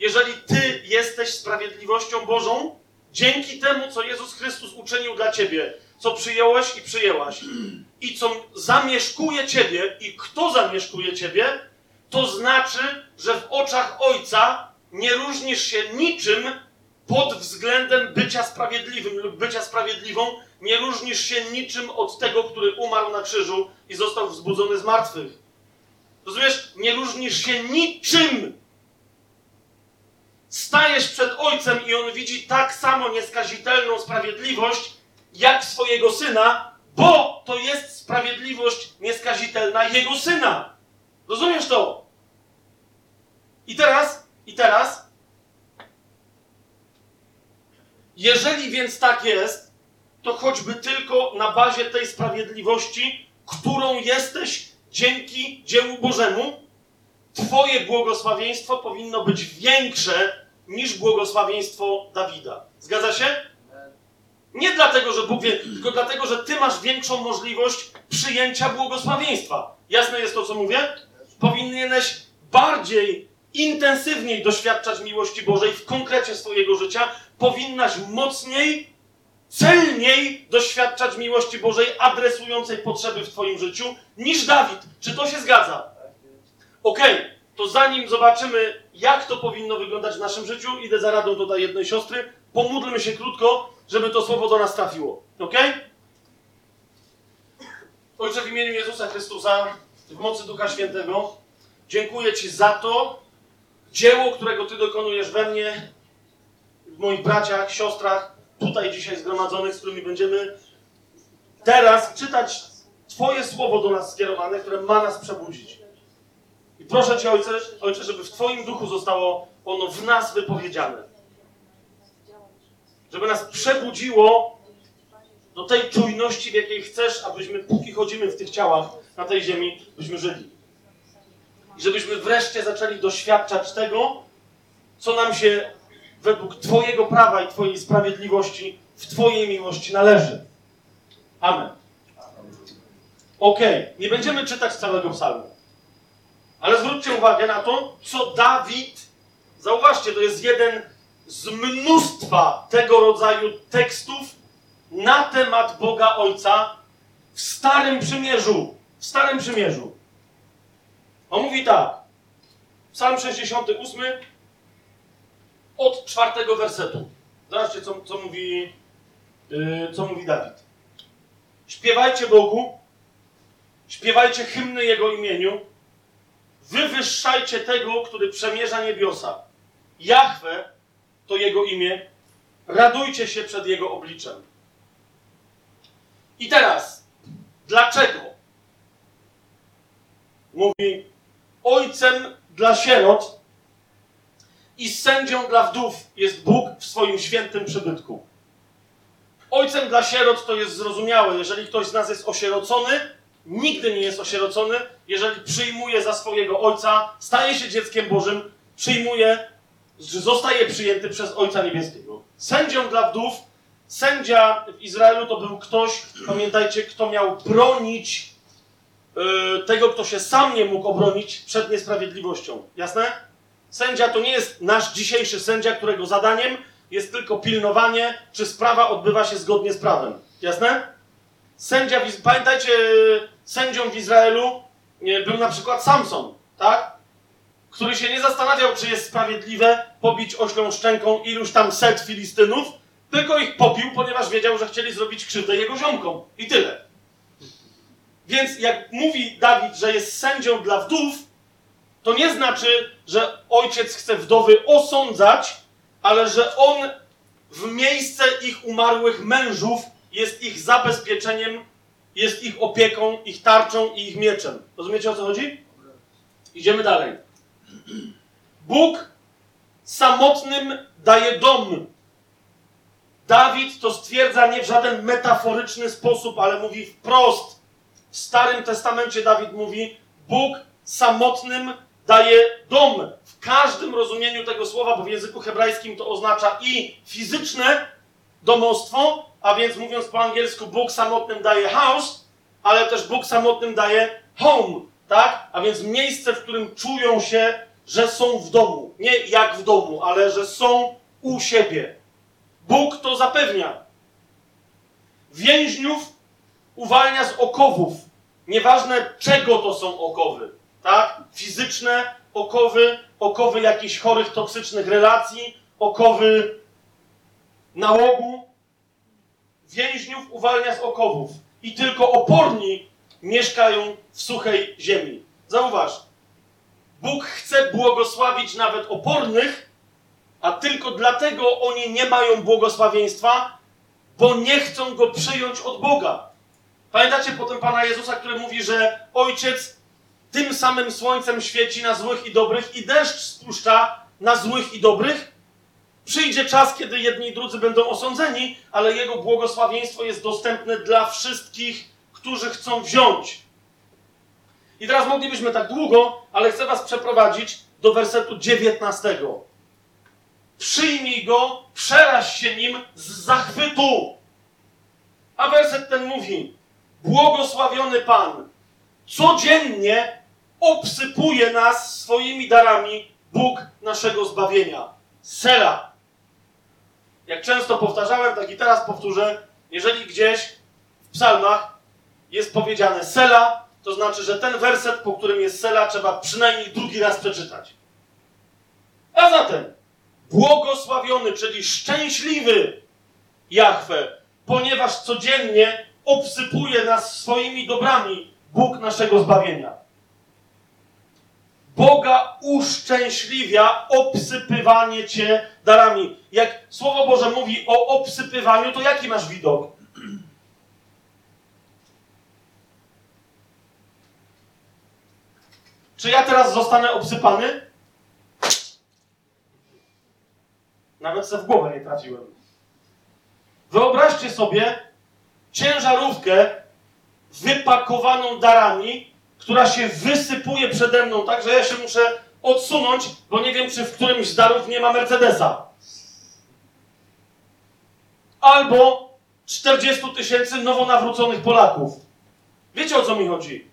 Jeżeli Ty jesteś sprawiedliwością Bożą, dzięki temu, co Jezus Chrystus uczynił dla Ciebie, co przyjąłeś i przyjęłaś, i co zamieszkuje Ciebie, i kto zamieszkuje Ciebie, to znaczy, że w oczach Ojca nie różnisz się niczym pod względem bycia sprawiedliwym lub bycia sprawiedliwą, nie różnisz się niczym od tego, który umarł na krzyżu i został wzbudzony z martwych. Rozumiesz? Nie różnisz się niczym. Stajesz przed Ojcem i On widzi tak samo nieskazitelną sprawiedliwość, jak swojego Syna, bo to jest sprawiedliwość nieskazitelna Jego Syna. Rozumiesz to? I teraz, i teraz, jeżeli więc tak jest, to choćby tylko na bazie tej sprawiedliwości, którą jesteś dzięki dziełu Bożemu, Twoje błogosławieństwo powinno być większe niż błogosławieństwo Dawida. Zgadza się? Nie dlatego, że Bóg wie, tylko dlatego, że Ty masz większą możliwość przyjęcia błogosławieństwa. Jasne jest to, co mówię? Powinieneś bardziej, intensywniej doświadczać miłości Bożej w konkrecie swojego życia. Powinnaś mocniej, celniej doświadczać miłości Bożej, adresującej potrzeby w Twoim życiu, niż Dawid. Czy to się zgadza? Okej, okay, to zanim zobaczymy, jak to powinno wyglądać w naszym życiu, idę za radą tutaj jednej siostry, pomódlmy się krótko, żeby to słowo do nas trafiło. Ok? Ojcze, w imieniu Jezusa Chrystusa, w mocy Ducha Świętego, dziękuję Ci za to dzieło, którego Ty dokonujesz we mnie, w moich braciach, siostrach, tutaj dzisiaj zgromadzonych, z którymi będziemy teraz czytać Twoje słowo do nas skierowane, które ma nas przebudzić. I proszę Cię, Ojcze, Ojcze, żeby w Twoim duchu zostało ono w nas wypowiedziane żeby nas przebudziło do tej czujności, w jakiej chcesz, abyśmy, póki chodzimy w tych ciałach na tej ziemi, byśmy żyli. I żebyśmy wreszcie zaczęli doświadczać tego, co nam się według Twojego prawa i Twojej sprawiedliwości w Twojej miłości należy. Amen. Ok, nie będziemy czytać całego psalmu. Ale zwróćcie uwagę na to, co Dawid, zauważcie, to jest jeden z mnóstwa tego rodzaju tekstów na temat Boga Ojca w Starym Przymierzu. W Starym Przymierzu. On mówi tak. Psalm 68 od czwartego wersetu. Zobaczcie, co, co, mówi, yy, co mówi Dawid. Śpiewajcie Bogu, śpiewajcie hymny Jego imieniu, wywyższajcie tego, który przemierza niebiosa. Jahwe to Jego imię. Radujcie się przed Jego obliczem. I teraz, dlaczego? Mówi, ojcem dla sierot i sędzią dla wdów jest Bóg w swoim świętym przybytku. Ojcem dla sierot to jest zrozumiałe. Jeżeli ktoś z nas jest osierocony, nigdy nie jest osierocony. Jeżeli przyjmuje za swojego ojca, staje się dzieckiem Bożym, przyjmuje zostaje przyjęty przez Ojca Niebieskiego. Sędzią dla wdów, sędzia w Izraelu to był ktoś, pamiętajcie, kto miał bronić yy, tego, kto się sam nie mógł obronić przed niesprawiedliwością. Jasne? Sędzia to nie jest nasz dzisiejszy sędzia, którego zadaniem jest tylko pilnowanie, czy sprawa odbywa się zgodnie z prawem. Jasne? Sędzia, pamiętajcie, sędzią w Izraelu był na przykład Samson, tak? który się nie zastanawiał, czy jest sprawiedliwe pobić oślą szczęką iluś tam set Filistynów, tylko ich pobił, ponieważ wiedział, że chcieli zrobić krzywdę jego ziomkom. I tyle. Więc jak mówi Dawid, że jest sędzią dla wdów, to nie znaczy, że ojciec chce wdowy osądzać, ale że on w miejsce ich umarłych mężów jest ich zabezpieczeniem, jest ich opieką, ich tarczą i ich mieczem. Rozumiecie o co chodzi? Idziemy dalej. Bóg samotnym daje dom. Dawid to stwierdza nie w żaden metaforyczny sposób, ale mówi wprost. W Starym Testamencie Dawid mówi: Bóg samotnym daje dom. W każdym rozumieniu tego słowa, bo w języku hebrajskim to oznacza i fizyczne domostwo, a więc mówiąc po angielsku, Bóg samotnym daje house, ale też Bóg samotnym daje home, tak? A więc miejsce, w którym czują się, że są w domu. Nie jak w domu, ale że są u siebie. Bóg to zapewnia. Więźniów uwalnia z okowów. Nieważne czego to są okowy, tak? Fizyczne okowy, okowy jakichś chorych, toksycznych relacji, okowy nałogu. Więźniów uwalnia z okowów. I tylko oporni mieszkają w suchej ziemi. Zauważ, Bóg chce błogosławić nawet opornych, a tylko dlatego oni nie mają błogosławieństwa, bo nie chcą go przyjąć od Boga. Pamiętacie potem Pana Jezusa, który mówi, że Ojciec tym samym słońcem świeci na złych i dobrych i deszcz spuszcza na złych i dobrych? Przyjdzie czas, kiedy jedni i drudzy będą osądzeni, ale Jego błogosławieństwo jest dostępne dla wszystkich, którzy chcą wziąć. I teraz moglibyśmy tak długo, ale chcę Was przeprowadzić do wersetu 19. Przyjmij go, przeraź się nim z zachwytu. A werset ten mówi: Błogosławiony Pan codziennie obsypuje nas swoimi darami Bóg naszego zbawienia. Sela. Jak często powtarzałem, tak i teraz powtórzę, jeżeli gdzieś w psalmach jest powiedziane Sela, to znaczy, że ten werset, po którym jest Sela, trzeba przynajmniej drugi raz przeczytać. A zatem, błogosławiony, czyli szczęśliwy Jahwe, ponieważ codziennie obsypuje nas swoimi dobrami Bóg naszego zbawienia. Boga uszczęśliwia obsypywanie cię darami. Jak Słowo Boże mówi o obsypywaniu, to jaki masz widok? Czy ja teraz zostanę obsypany? Nawet se w głowę nie trafiłem. Wyobraźcie sobie ciężarówkę wypakowaną darami, która się wysypuje przede mną, tak że ja się muszę odsunąć, bo nie wiem, czy w którymś z darów nie ma Mercedesa. Albo 40 tysięcy nowonawróconych Polaków. Wiecie o co mi chodzi?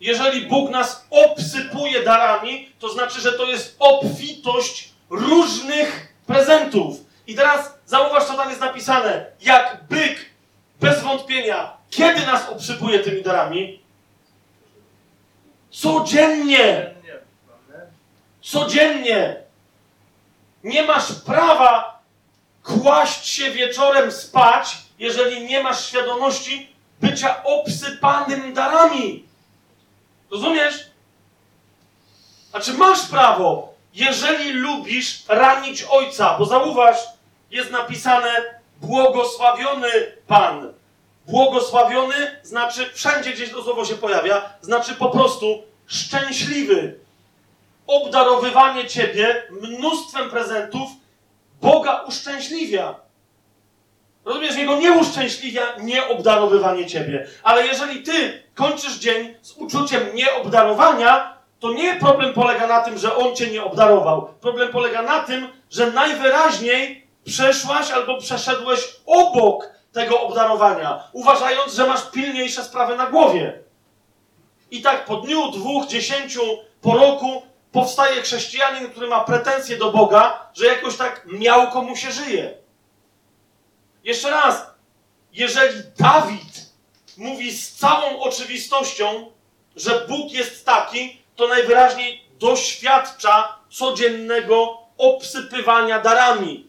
Jeżeli Bóg nas obsypuje darami, to znaczy, że to jest obfitość różnych prezentów. I teraz zauważ, co tam jest napisane. Jak byk, bez wątpienia, kiedy nas obsypuje tymi darami? Codziennie! Codziennie! Nie masz prawa kłaść się wieczorem spać, jeżeli nie masz świadomości bycia obsypanym darami. Rozumiesz? Znaczy masz prawo, jeżeli lubisz ranić ojca, bo zauważ, jest napisane błogosławiony Pan. Błogosławiony znaczy, wszędzie gdzieś to słowo się pojawia, znaczy po prostu szczęśliwy. Obdarowywanie ciebie mnóstwem prezentów Boga uszczęśliwia. Rozumiesz, Jego nie uszczęśliwia nieobdarowywanie ciebie. Ale jeżeli ty kończysz dzień z uczuciem nieobdarowania, to nie problem polega na tym, że On cię nie obdarował. Problem polega na tym, że najwyraźniej przeszłaś albo przeszedłeś obok tego obdarowania, uważając, że masz pilniejsze sprawy na głowie. I tak po dniu, dwóch, dziesięciu, po roku powstaje chrześcijanin, który ma pretensje do Boga, że jakoś tak miałko mu się żyje. Jeszcze raz, jeżeli Dawid mówi z całą oczywistością, że Bóg jest taki, to najwyraźniej doświadcza codziennego obsypywania darami.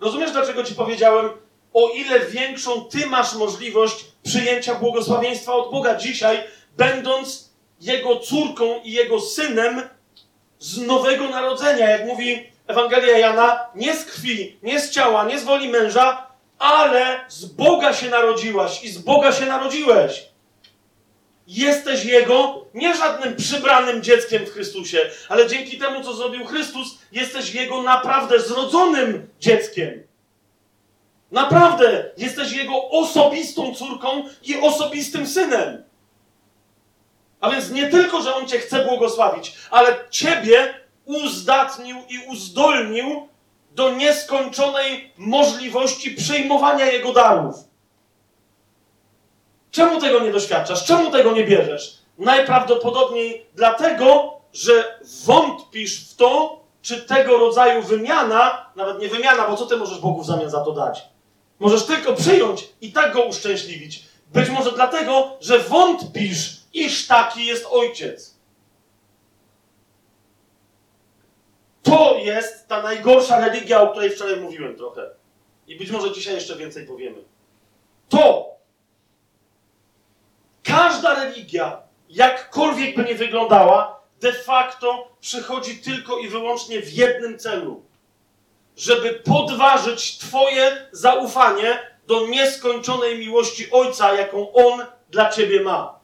Rozumiesz, dlaczego ci powiedziałem, o ile większą ty masz możliwość przyjęcia błogosławieństwa od Boga dzisiaj, będąc Jego córką i Jego synem z nowego narodzenia, jak mówi Ewangelia Jana, nie z krwi, nie z ciała, nie z woli męża, ale z Boga się narodziłaś i z Boga się narodziłeś. Jesteś Jego nie żadnym przybranym dzieckiem w Chrystusie, ale dzięki temu, co zrobił Chrystus, jesteś Jego naprawdę zrodzonym dzieckiem. Naprawdę, jesteś Jego osobistą córką i osobistym synem. A więc nie tylko, że On cię chce błogosławić, ale ciebie uzdatnił i uzdolnił do nieskończonej możliwości przyjmowania Jego darów. Czemu tego nie doświadczasz? Czemu tego nie bierzesz? Najprawdopodobniej dlatego, że wątpisz w to, czy tego rodzaju wymiana, nawet nie wymiana, bo co ty możesz Bogu w zamian za to dać? Możesz tylko przyjąć i tak go uszczęśliwić. Być może dlatego, że wątpisz, iż taki jest ojciec. To jest ta najgorsza religia, o której wczoraj mówiłem trochę. I być może dzisiaj jeszcze więcej powiemy. To każda religia, jakkolwiek by nie wyglądała, de facto przychodzi tylko i wyłącznie w jednym celu. Żeby podważyć Twoje zaufanie do nieskończonej miłości Ojca, jaką On dla Ciebie ma.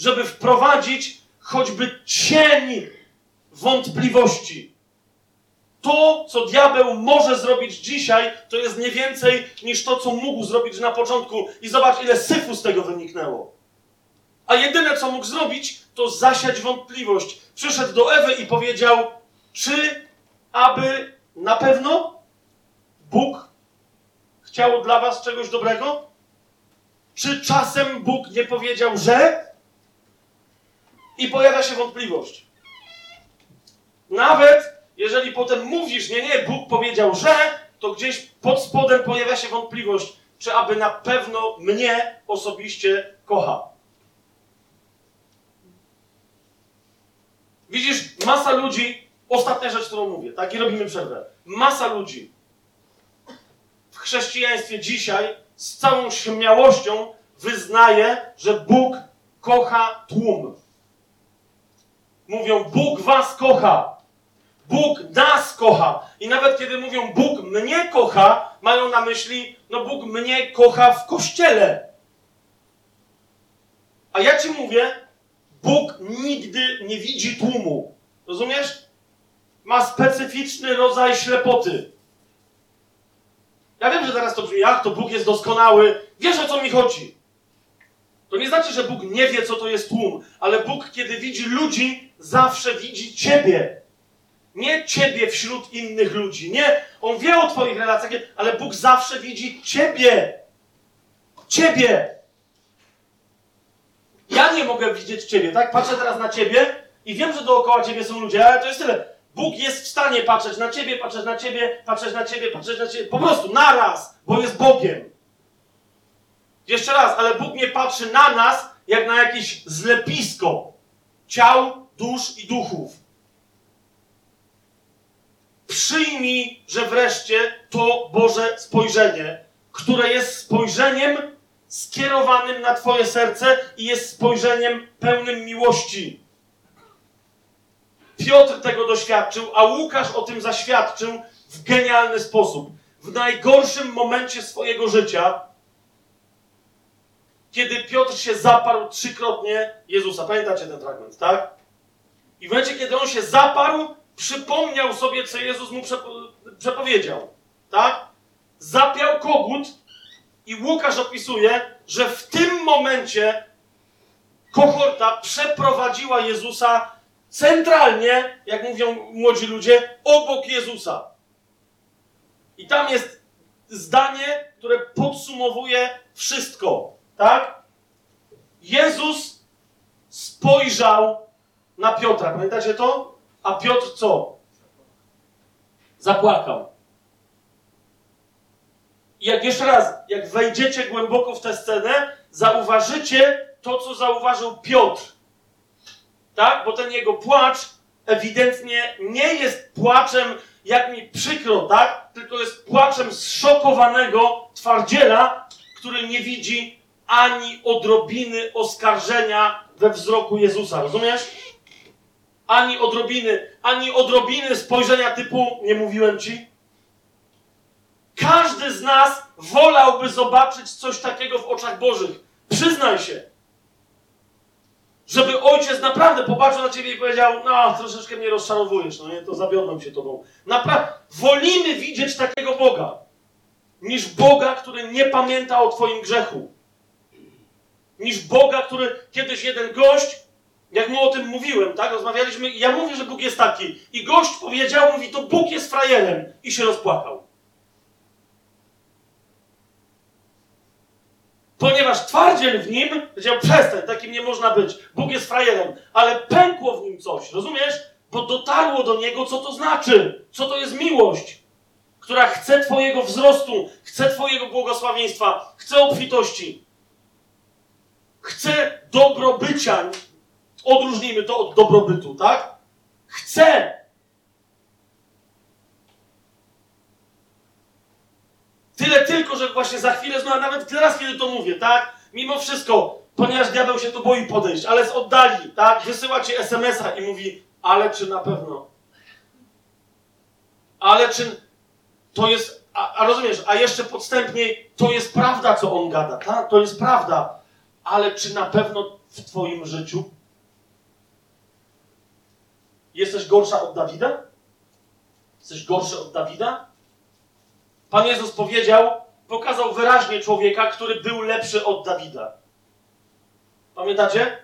Żeby wprowadzić choćby cień wątpliwości. To, co diabeł może zrobić dzisiaj, to jest nie więcej niż to, co mógł zrobić na początku. I zobacz, ile syfu z tego wyniknęło. A jedyne, co mógł zrobić, to zasiać wątpliwość. Przyszedł do Ewy i powiedział, czy aby na pewno Bóg chciał dla was czegoś dobrego? Czy czasem Bóg nie powiedział, że? I pojawia się wątpliwość. Nawet jeżeli potem mówisz, nie, nie, Bóg powiedział, że, to gdzieś pod spodem pojawia się wątpliwość, czy aby na pewno mnie osobiście kocha. Widzisz, masa ludzi, ostatnia rzecz, którą mówię, tak, i robimy przerwę. Masa ludzi w chrześcijaństwie dzisiaj z całą śmiałością wyznaje, że Bóg kocha tłum. Mówią, Bóg was kocha. Bóg nas kocha. I nawet kiedy mówią, Bóg mnie kocha, mają na myśli, no Bóg mnie kocha w kościele. A ja ci mówię, Bóg nigdy nie widzi tłumu. Rozumiesz? Ma specyficzny rodzaj ślepoty. Ja wiem, że teraz to brzmi, jak to Bóg jest doskonały. Wiesz o co mi chodzi. To nie znaczy, że Bóg nie wie, co to jest tłum, ale Bóg, kiedy widzi ludzi, zawsze widzi ciebie. Nie ciebie wśród innych ludzi. Nie, on wie o twoich relacjach, ale Bóg zawsze widzi ciebie. Ciebie. Ja nie mogę widzieć ciebie, tak? Patrzę teraz na ciebie i wiem, że dookoła ciebie są ludzie, ale to jest tyle. Bóg jest w stanie patrzeć na ciebie, patrzeć na ciebie, patrzeć na ciebie, patrzeć na ciebie. Po prostu naraz, bo jest Bogiem. Jeszcze raz, ale Bóg nie patrzy na nas jak na jakieś zlepisko ciał, dusz i duchów. Przyjmij, że wreszcie to Boże spojrzenie, które jest spojrzeniem skierowanym na Twoje serce i jest spojrzeniem pełnym miłości. Piotr tego doświadczył, a Łukasz o tym zaświadczył w genialny sposób. W najgorszym momencie swojego życia, kiedy Piotr się zaparł trzykrotnie Jezusa. Pamiętacie ten fragment, tak? I w momencie, kiedy on się zaparł, przypomniał sobie, co Jezus mu przepo przepowiedział. Tak? Zapiał kogut i Łukasz opisuje, że w tym momencie kohorta przeprowadziła Jezusa centralnie, jak mówią młodzi ludzie, obok Jezusa. I tam jest zdanie, które podsumowuje wszystko. Tak? Jezus spojrzał na Piotra. Pamiętacie to? A Piotr co? Zapłakał. I jak jeszcze raz, jak wejdziecie głęboko w tę scenę, zauważycie to, co zauważył Piotr. Tak? Bo ten jego płacz ewidentnie nie jest płaczem, jak mi przykro, tak? Tylko jest płaczem zszokowanego twardziela, który nie widzi ani odrobiny oskarżenia we wzroku Jezusa. Rozumiesz? Ani odrobiny, ani odrobiny spojrzenia typu nie mówiłem ci. Każdy z nas wolałby zobaczyć coś takiego w oczach Bożych. Przyznaj się. Żeby ojciec naprawdę popatrzył na ciebie i powiedział: No, troszeczkę mnie rozczarowujesz, no nie, to zawiodłem się tobą. Naprawdę, wolimy widzieć takiego Boga. niż Boga, który nie pamięta o Twoim grzechu. Niż Boga, który kiedyś jeden gość, jak mu o tym mówiłem, tak, rozmawialiśmy, ja mówię, że Bóg jest taki. I gość powiedział, mówi, to Bóg jest frajerem. I się rozpłakał. Ponieważ twardziel w nim powiedział, przestań, takim nie można być. Bóg jest frajerem. Ale pękło w nim coś, rozumiesz? Bo dotarło do niego, co to znaczy. Co to jest miłość, która chce Twojego wzrostu, chce Twojego błogosławieństwa, chce obfitości, chce dobrobycia. Odróżnijmy to od dobrobytu, tak? Chce. Tyle tylko, że właśnie za chwilę, no a nawet teraz, kiedy to mówię, tak? Mimo wszystko, ponieważ diabeł się tu boi podejść, ale z oddali, tak? Wysyła ci SMS-a i mówi, ale czy na pewno? Ale czy to jest, a, a rozumiesz, a jeszcze podstępniej, to jest prawda, co on gada, tak? To jest prawda, ale czy na pewno w twoim życiu jesteś gorsza od Dawida? Jesteś gorszy od Dawida? Pan Jezus powiedział, pokazał wyraźnie człowieka, który był lepszy od Dawida. Pamiętacie?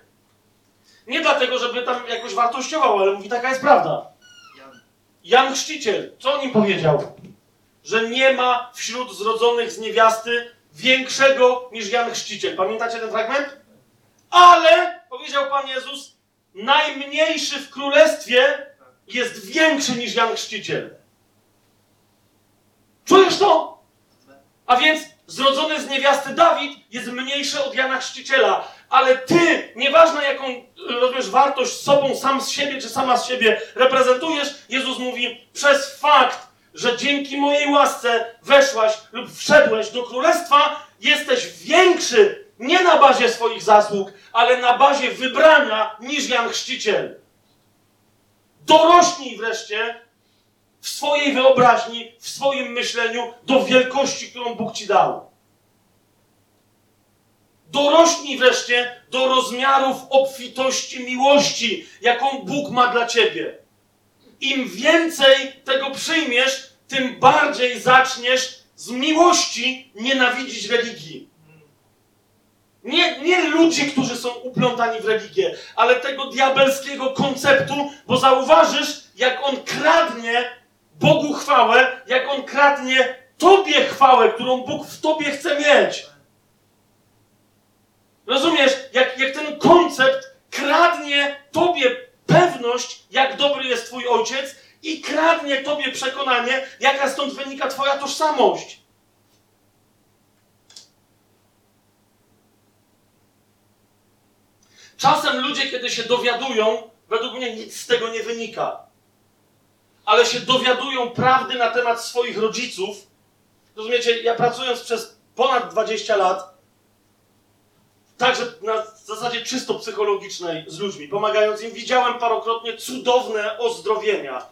Nie dlatego, żeby tam jakoś wartościował, ale mówi, taka jest prawda. Jan Chrzciciel, co o nim powiedział? Że nie ma wśród zrodzonych z niewiasty większego niż Jan Chrzciciel. Pamiętacie ten fragment? Ale, powiedział Pan Jezus, najmniejszy w królestwie jest większy niż Jan Chrzciciel. Czujesz to? A więc zrodzony z niewiasty Dawid jest mniejszy od Jana Chrzciciela. Ale ty, nieważne jaką rozumiesz wartość sobą, sam z siebie czy sama z siebie reprezentujesz, Jezus mówi, przez fakt, że dzięki mojej łasce weszłaś lub wszedłeś do królestwa, jesteś większy nie na bazie swoich zasług, ale na bazie wybrania niż Jan Chrzciciel. Dorośnij wreszcie w swojej wyobraźni, w swoim myśleniu do wielkości, którą Bóg ci dał. Dorośnij wreszcie do rozmiarów obfitości miłości, jaką Bóg ma dla ciebie. Im więcej tego przyjmiesz, tym bardziej zaczniesz z miłości nienawidzić religii. Nie, nie ludzi, którzy są uplątani w religię, ale tego diabelskiego konceptu, bo zauważysz, jak on kradnie Bogu chwałę, jak on kradnie Tobie chwałę, którą Bóg w Tobie chce mieć. Rozumiesz, jak, jak ten koncept kradnie Tobie pewność, jak dobry jest Twój ojciec, i kradnie Tobie przekonanie, jaka stąd wynika Twoja tożsamość. Czasem ludzie, kiedy się dowiadują, według mnie nic z tego nie wynika, ale się dowiadują prawdy na temat swoich rodziców. Rozumiecie, ja pracując przez ponad 20 lat, także na zasadzie czysto psychologicznej z ludźmi, pomagając im, widziałem parokrotnie cudowne ozdrowienia,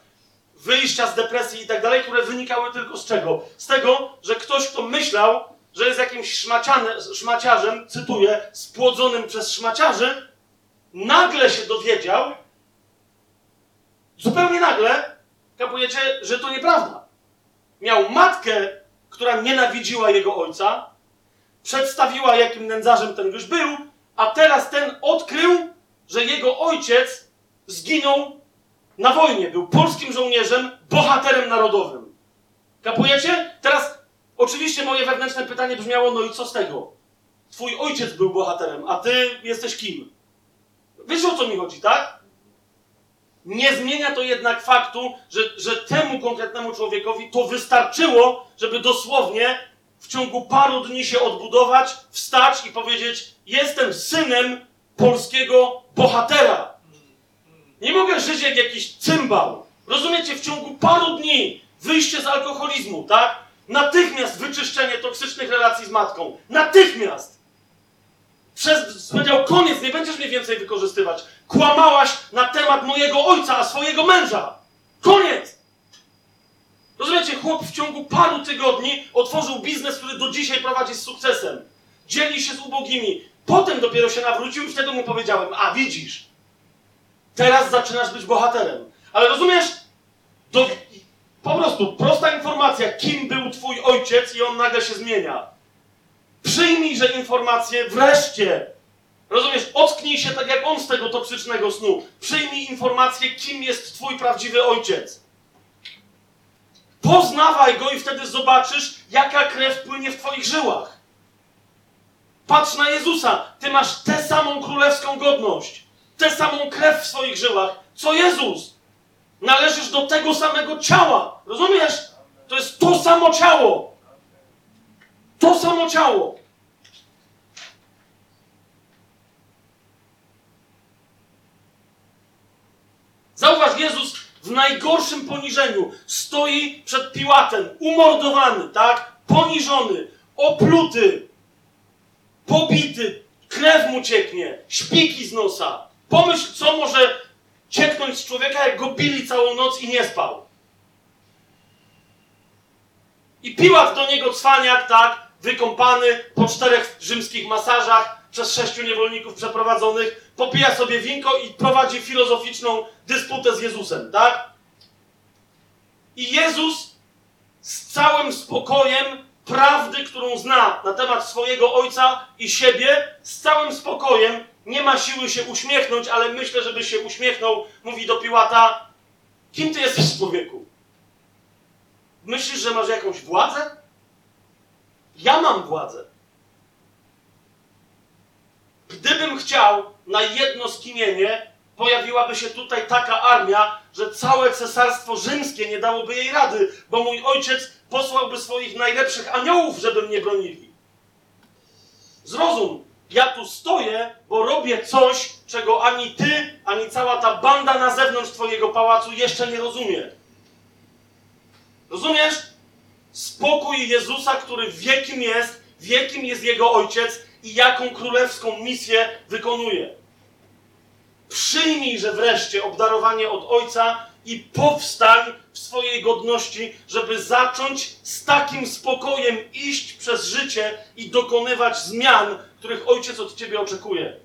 wyjścia z depresji i tak dalej, które wynikały tylko z czego? Z tego, że ktoś, kto myślał, że jest jakimś szmaciarzem, cytuję, spłodzonym przez szmaciarzy, nagle się dowiedział, zupełnie nagle, kapujecie, że to nieprawda. Miał matkę, która nienawidziła jego ojca, przedstawiła, jakim nędzarzem ten gość był, a teraz ten odkrył, że jego ojciec zginął na wojnie. Był polskim żołnierzem, bohaterem narodowym. Kapujecie? Teraz oczywiście moje wewnętrzne pytanie brzmiało, no i co z tego? Twój ojciec był bohaterem, a ty jesteś kim? Wiesz o co mi chodzi, tak? Nie zmienia to jednak faktu, że, że temu konkretnemu człowiekowi to wystarczyło, żeby dosłownie w ciągu paru dni się odbudować, wstać i powiedzieć: Jestem synem polskiego bohatera. Nie mogę żyć jak jakiś cymbał. Rozumiecie? W ciągu paru dni wyjście z alkoholizmu, tak? Natychmiast wyczyszczenie toksycznych relacji z matką. Natychmiast! Przez, powiedział, koniec, nie będziesz mnie więcej wykorzystywać. Kłamałaś na temat mojego ojca, a swojego męża. Koniec! Rozumiecie, chłop w ciągu paru tygodni otworzył biznes, który do dzisiaj prowadzi z sukcesem. Dzieli się z ubogimi. Potem dopiero się nawrócił i wtedy mu powiedziałem, a widzisz, teraz zaczynasz być bohaterem. Ale rozumiesz, do, Po prostu prosta informacja, kim był twój ojciec i on nagle się zmienia. Przyjmij, że informację wreszcie. Rozumiesz? Ocknij się tak jak on z tego toksycznego snu. Przyjmij informację, kim jest twój prawdziwy ojciec. Poznawaj go i wtedy zobaczysz, jaka krew płynie w twoich żyłach. Patrz na Jezusa. Ty masz tę samą królewską godność, tę samą krew w swoich żyłach, co Jezus. Należysz do tego samego ciała. Rozumiesz? To jest to samo ciało. To samo ciało. Zauważ, Jezus w najgorszym poniżeniu stoi przed Piłatem, umordowany, tak? Poniżony, opluty, pobity, krew mu cieknie, śpiki z nosa. Pomyśl, co może cieknąć z człowieka, jak go bili całą noc i nie spał. I Piłat do niego cwaniak, tak, wykąpany po czterech rzymskich masażach przez sześciu niewolników przeprowadzonych, popija sobie winko i prowadzi filozoficzną dysputę z Jezusem, tak? I Jezus z całym spokojem prawdy, którą zna na temat swojego ojca i siebie, z całym spokojem, nie ma siły się uśmiechnąć, ale myślę, żeby się uśmiechnął, mówi do Piłata: Kim ty jesteś, człowieku? Myślisz, że masz jakąś władzę? Ja mam władzę. Gdybym chciał na jedno skinienie, pojawiłaby się tutaj taka armia, że całe cesarstwo rzymskie nie dałoby jej rady, bo mój ojciec posłałby swoich najlepszych aniołów, żeby mnie bronili. Zrozum, ja tu stoję, bo robię coś, czego ani ty, ani cała ta banda na zewnątrz twojego pałacu jeszcze nie rozumie. Rozumiesz? Spokój Jezusa, który wie kim jest, wie kim jest Jego Ojciec i jaką królewską misję wykonuje. Przyjmij, że wreszcie obdarowanie od Ojca i powstań w swojej godności, żeby zacząć z takim spokojem iść przez życie i dokonywać zmian, których Ojciec od Ciebie oczekuje.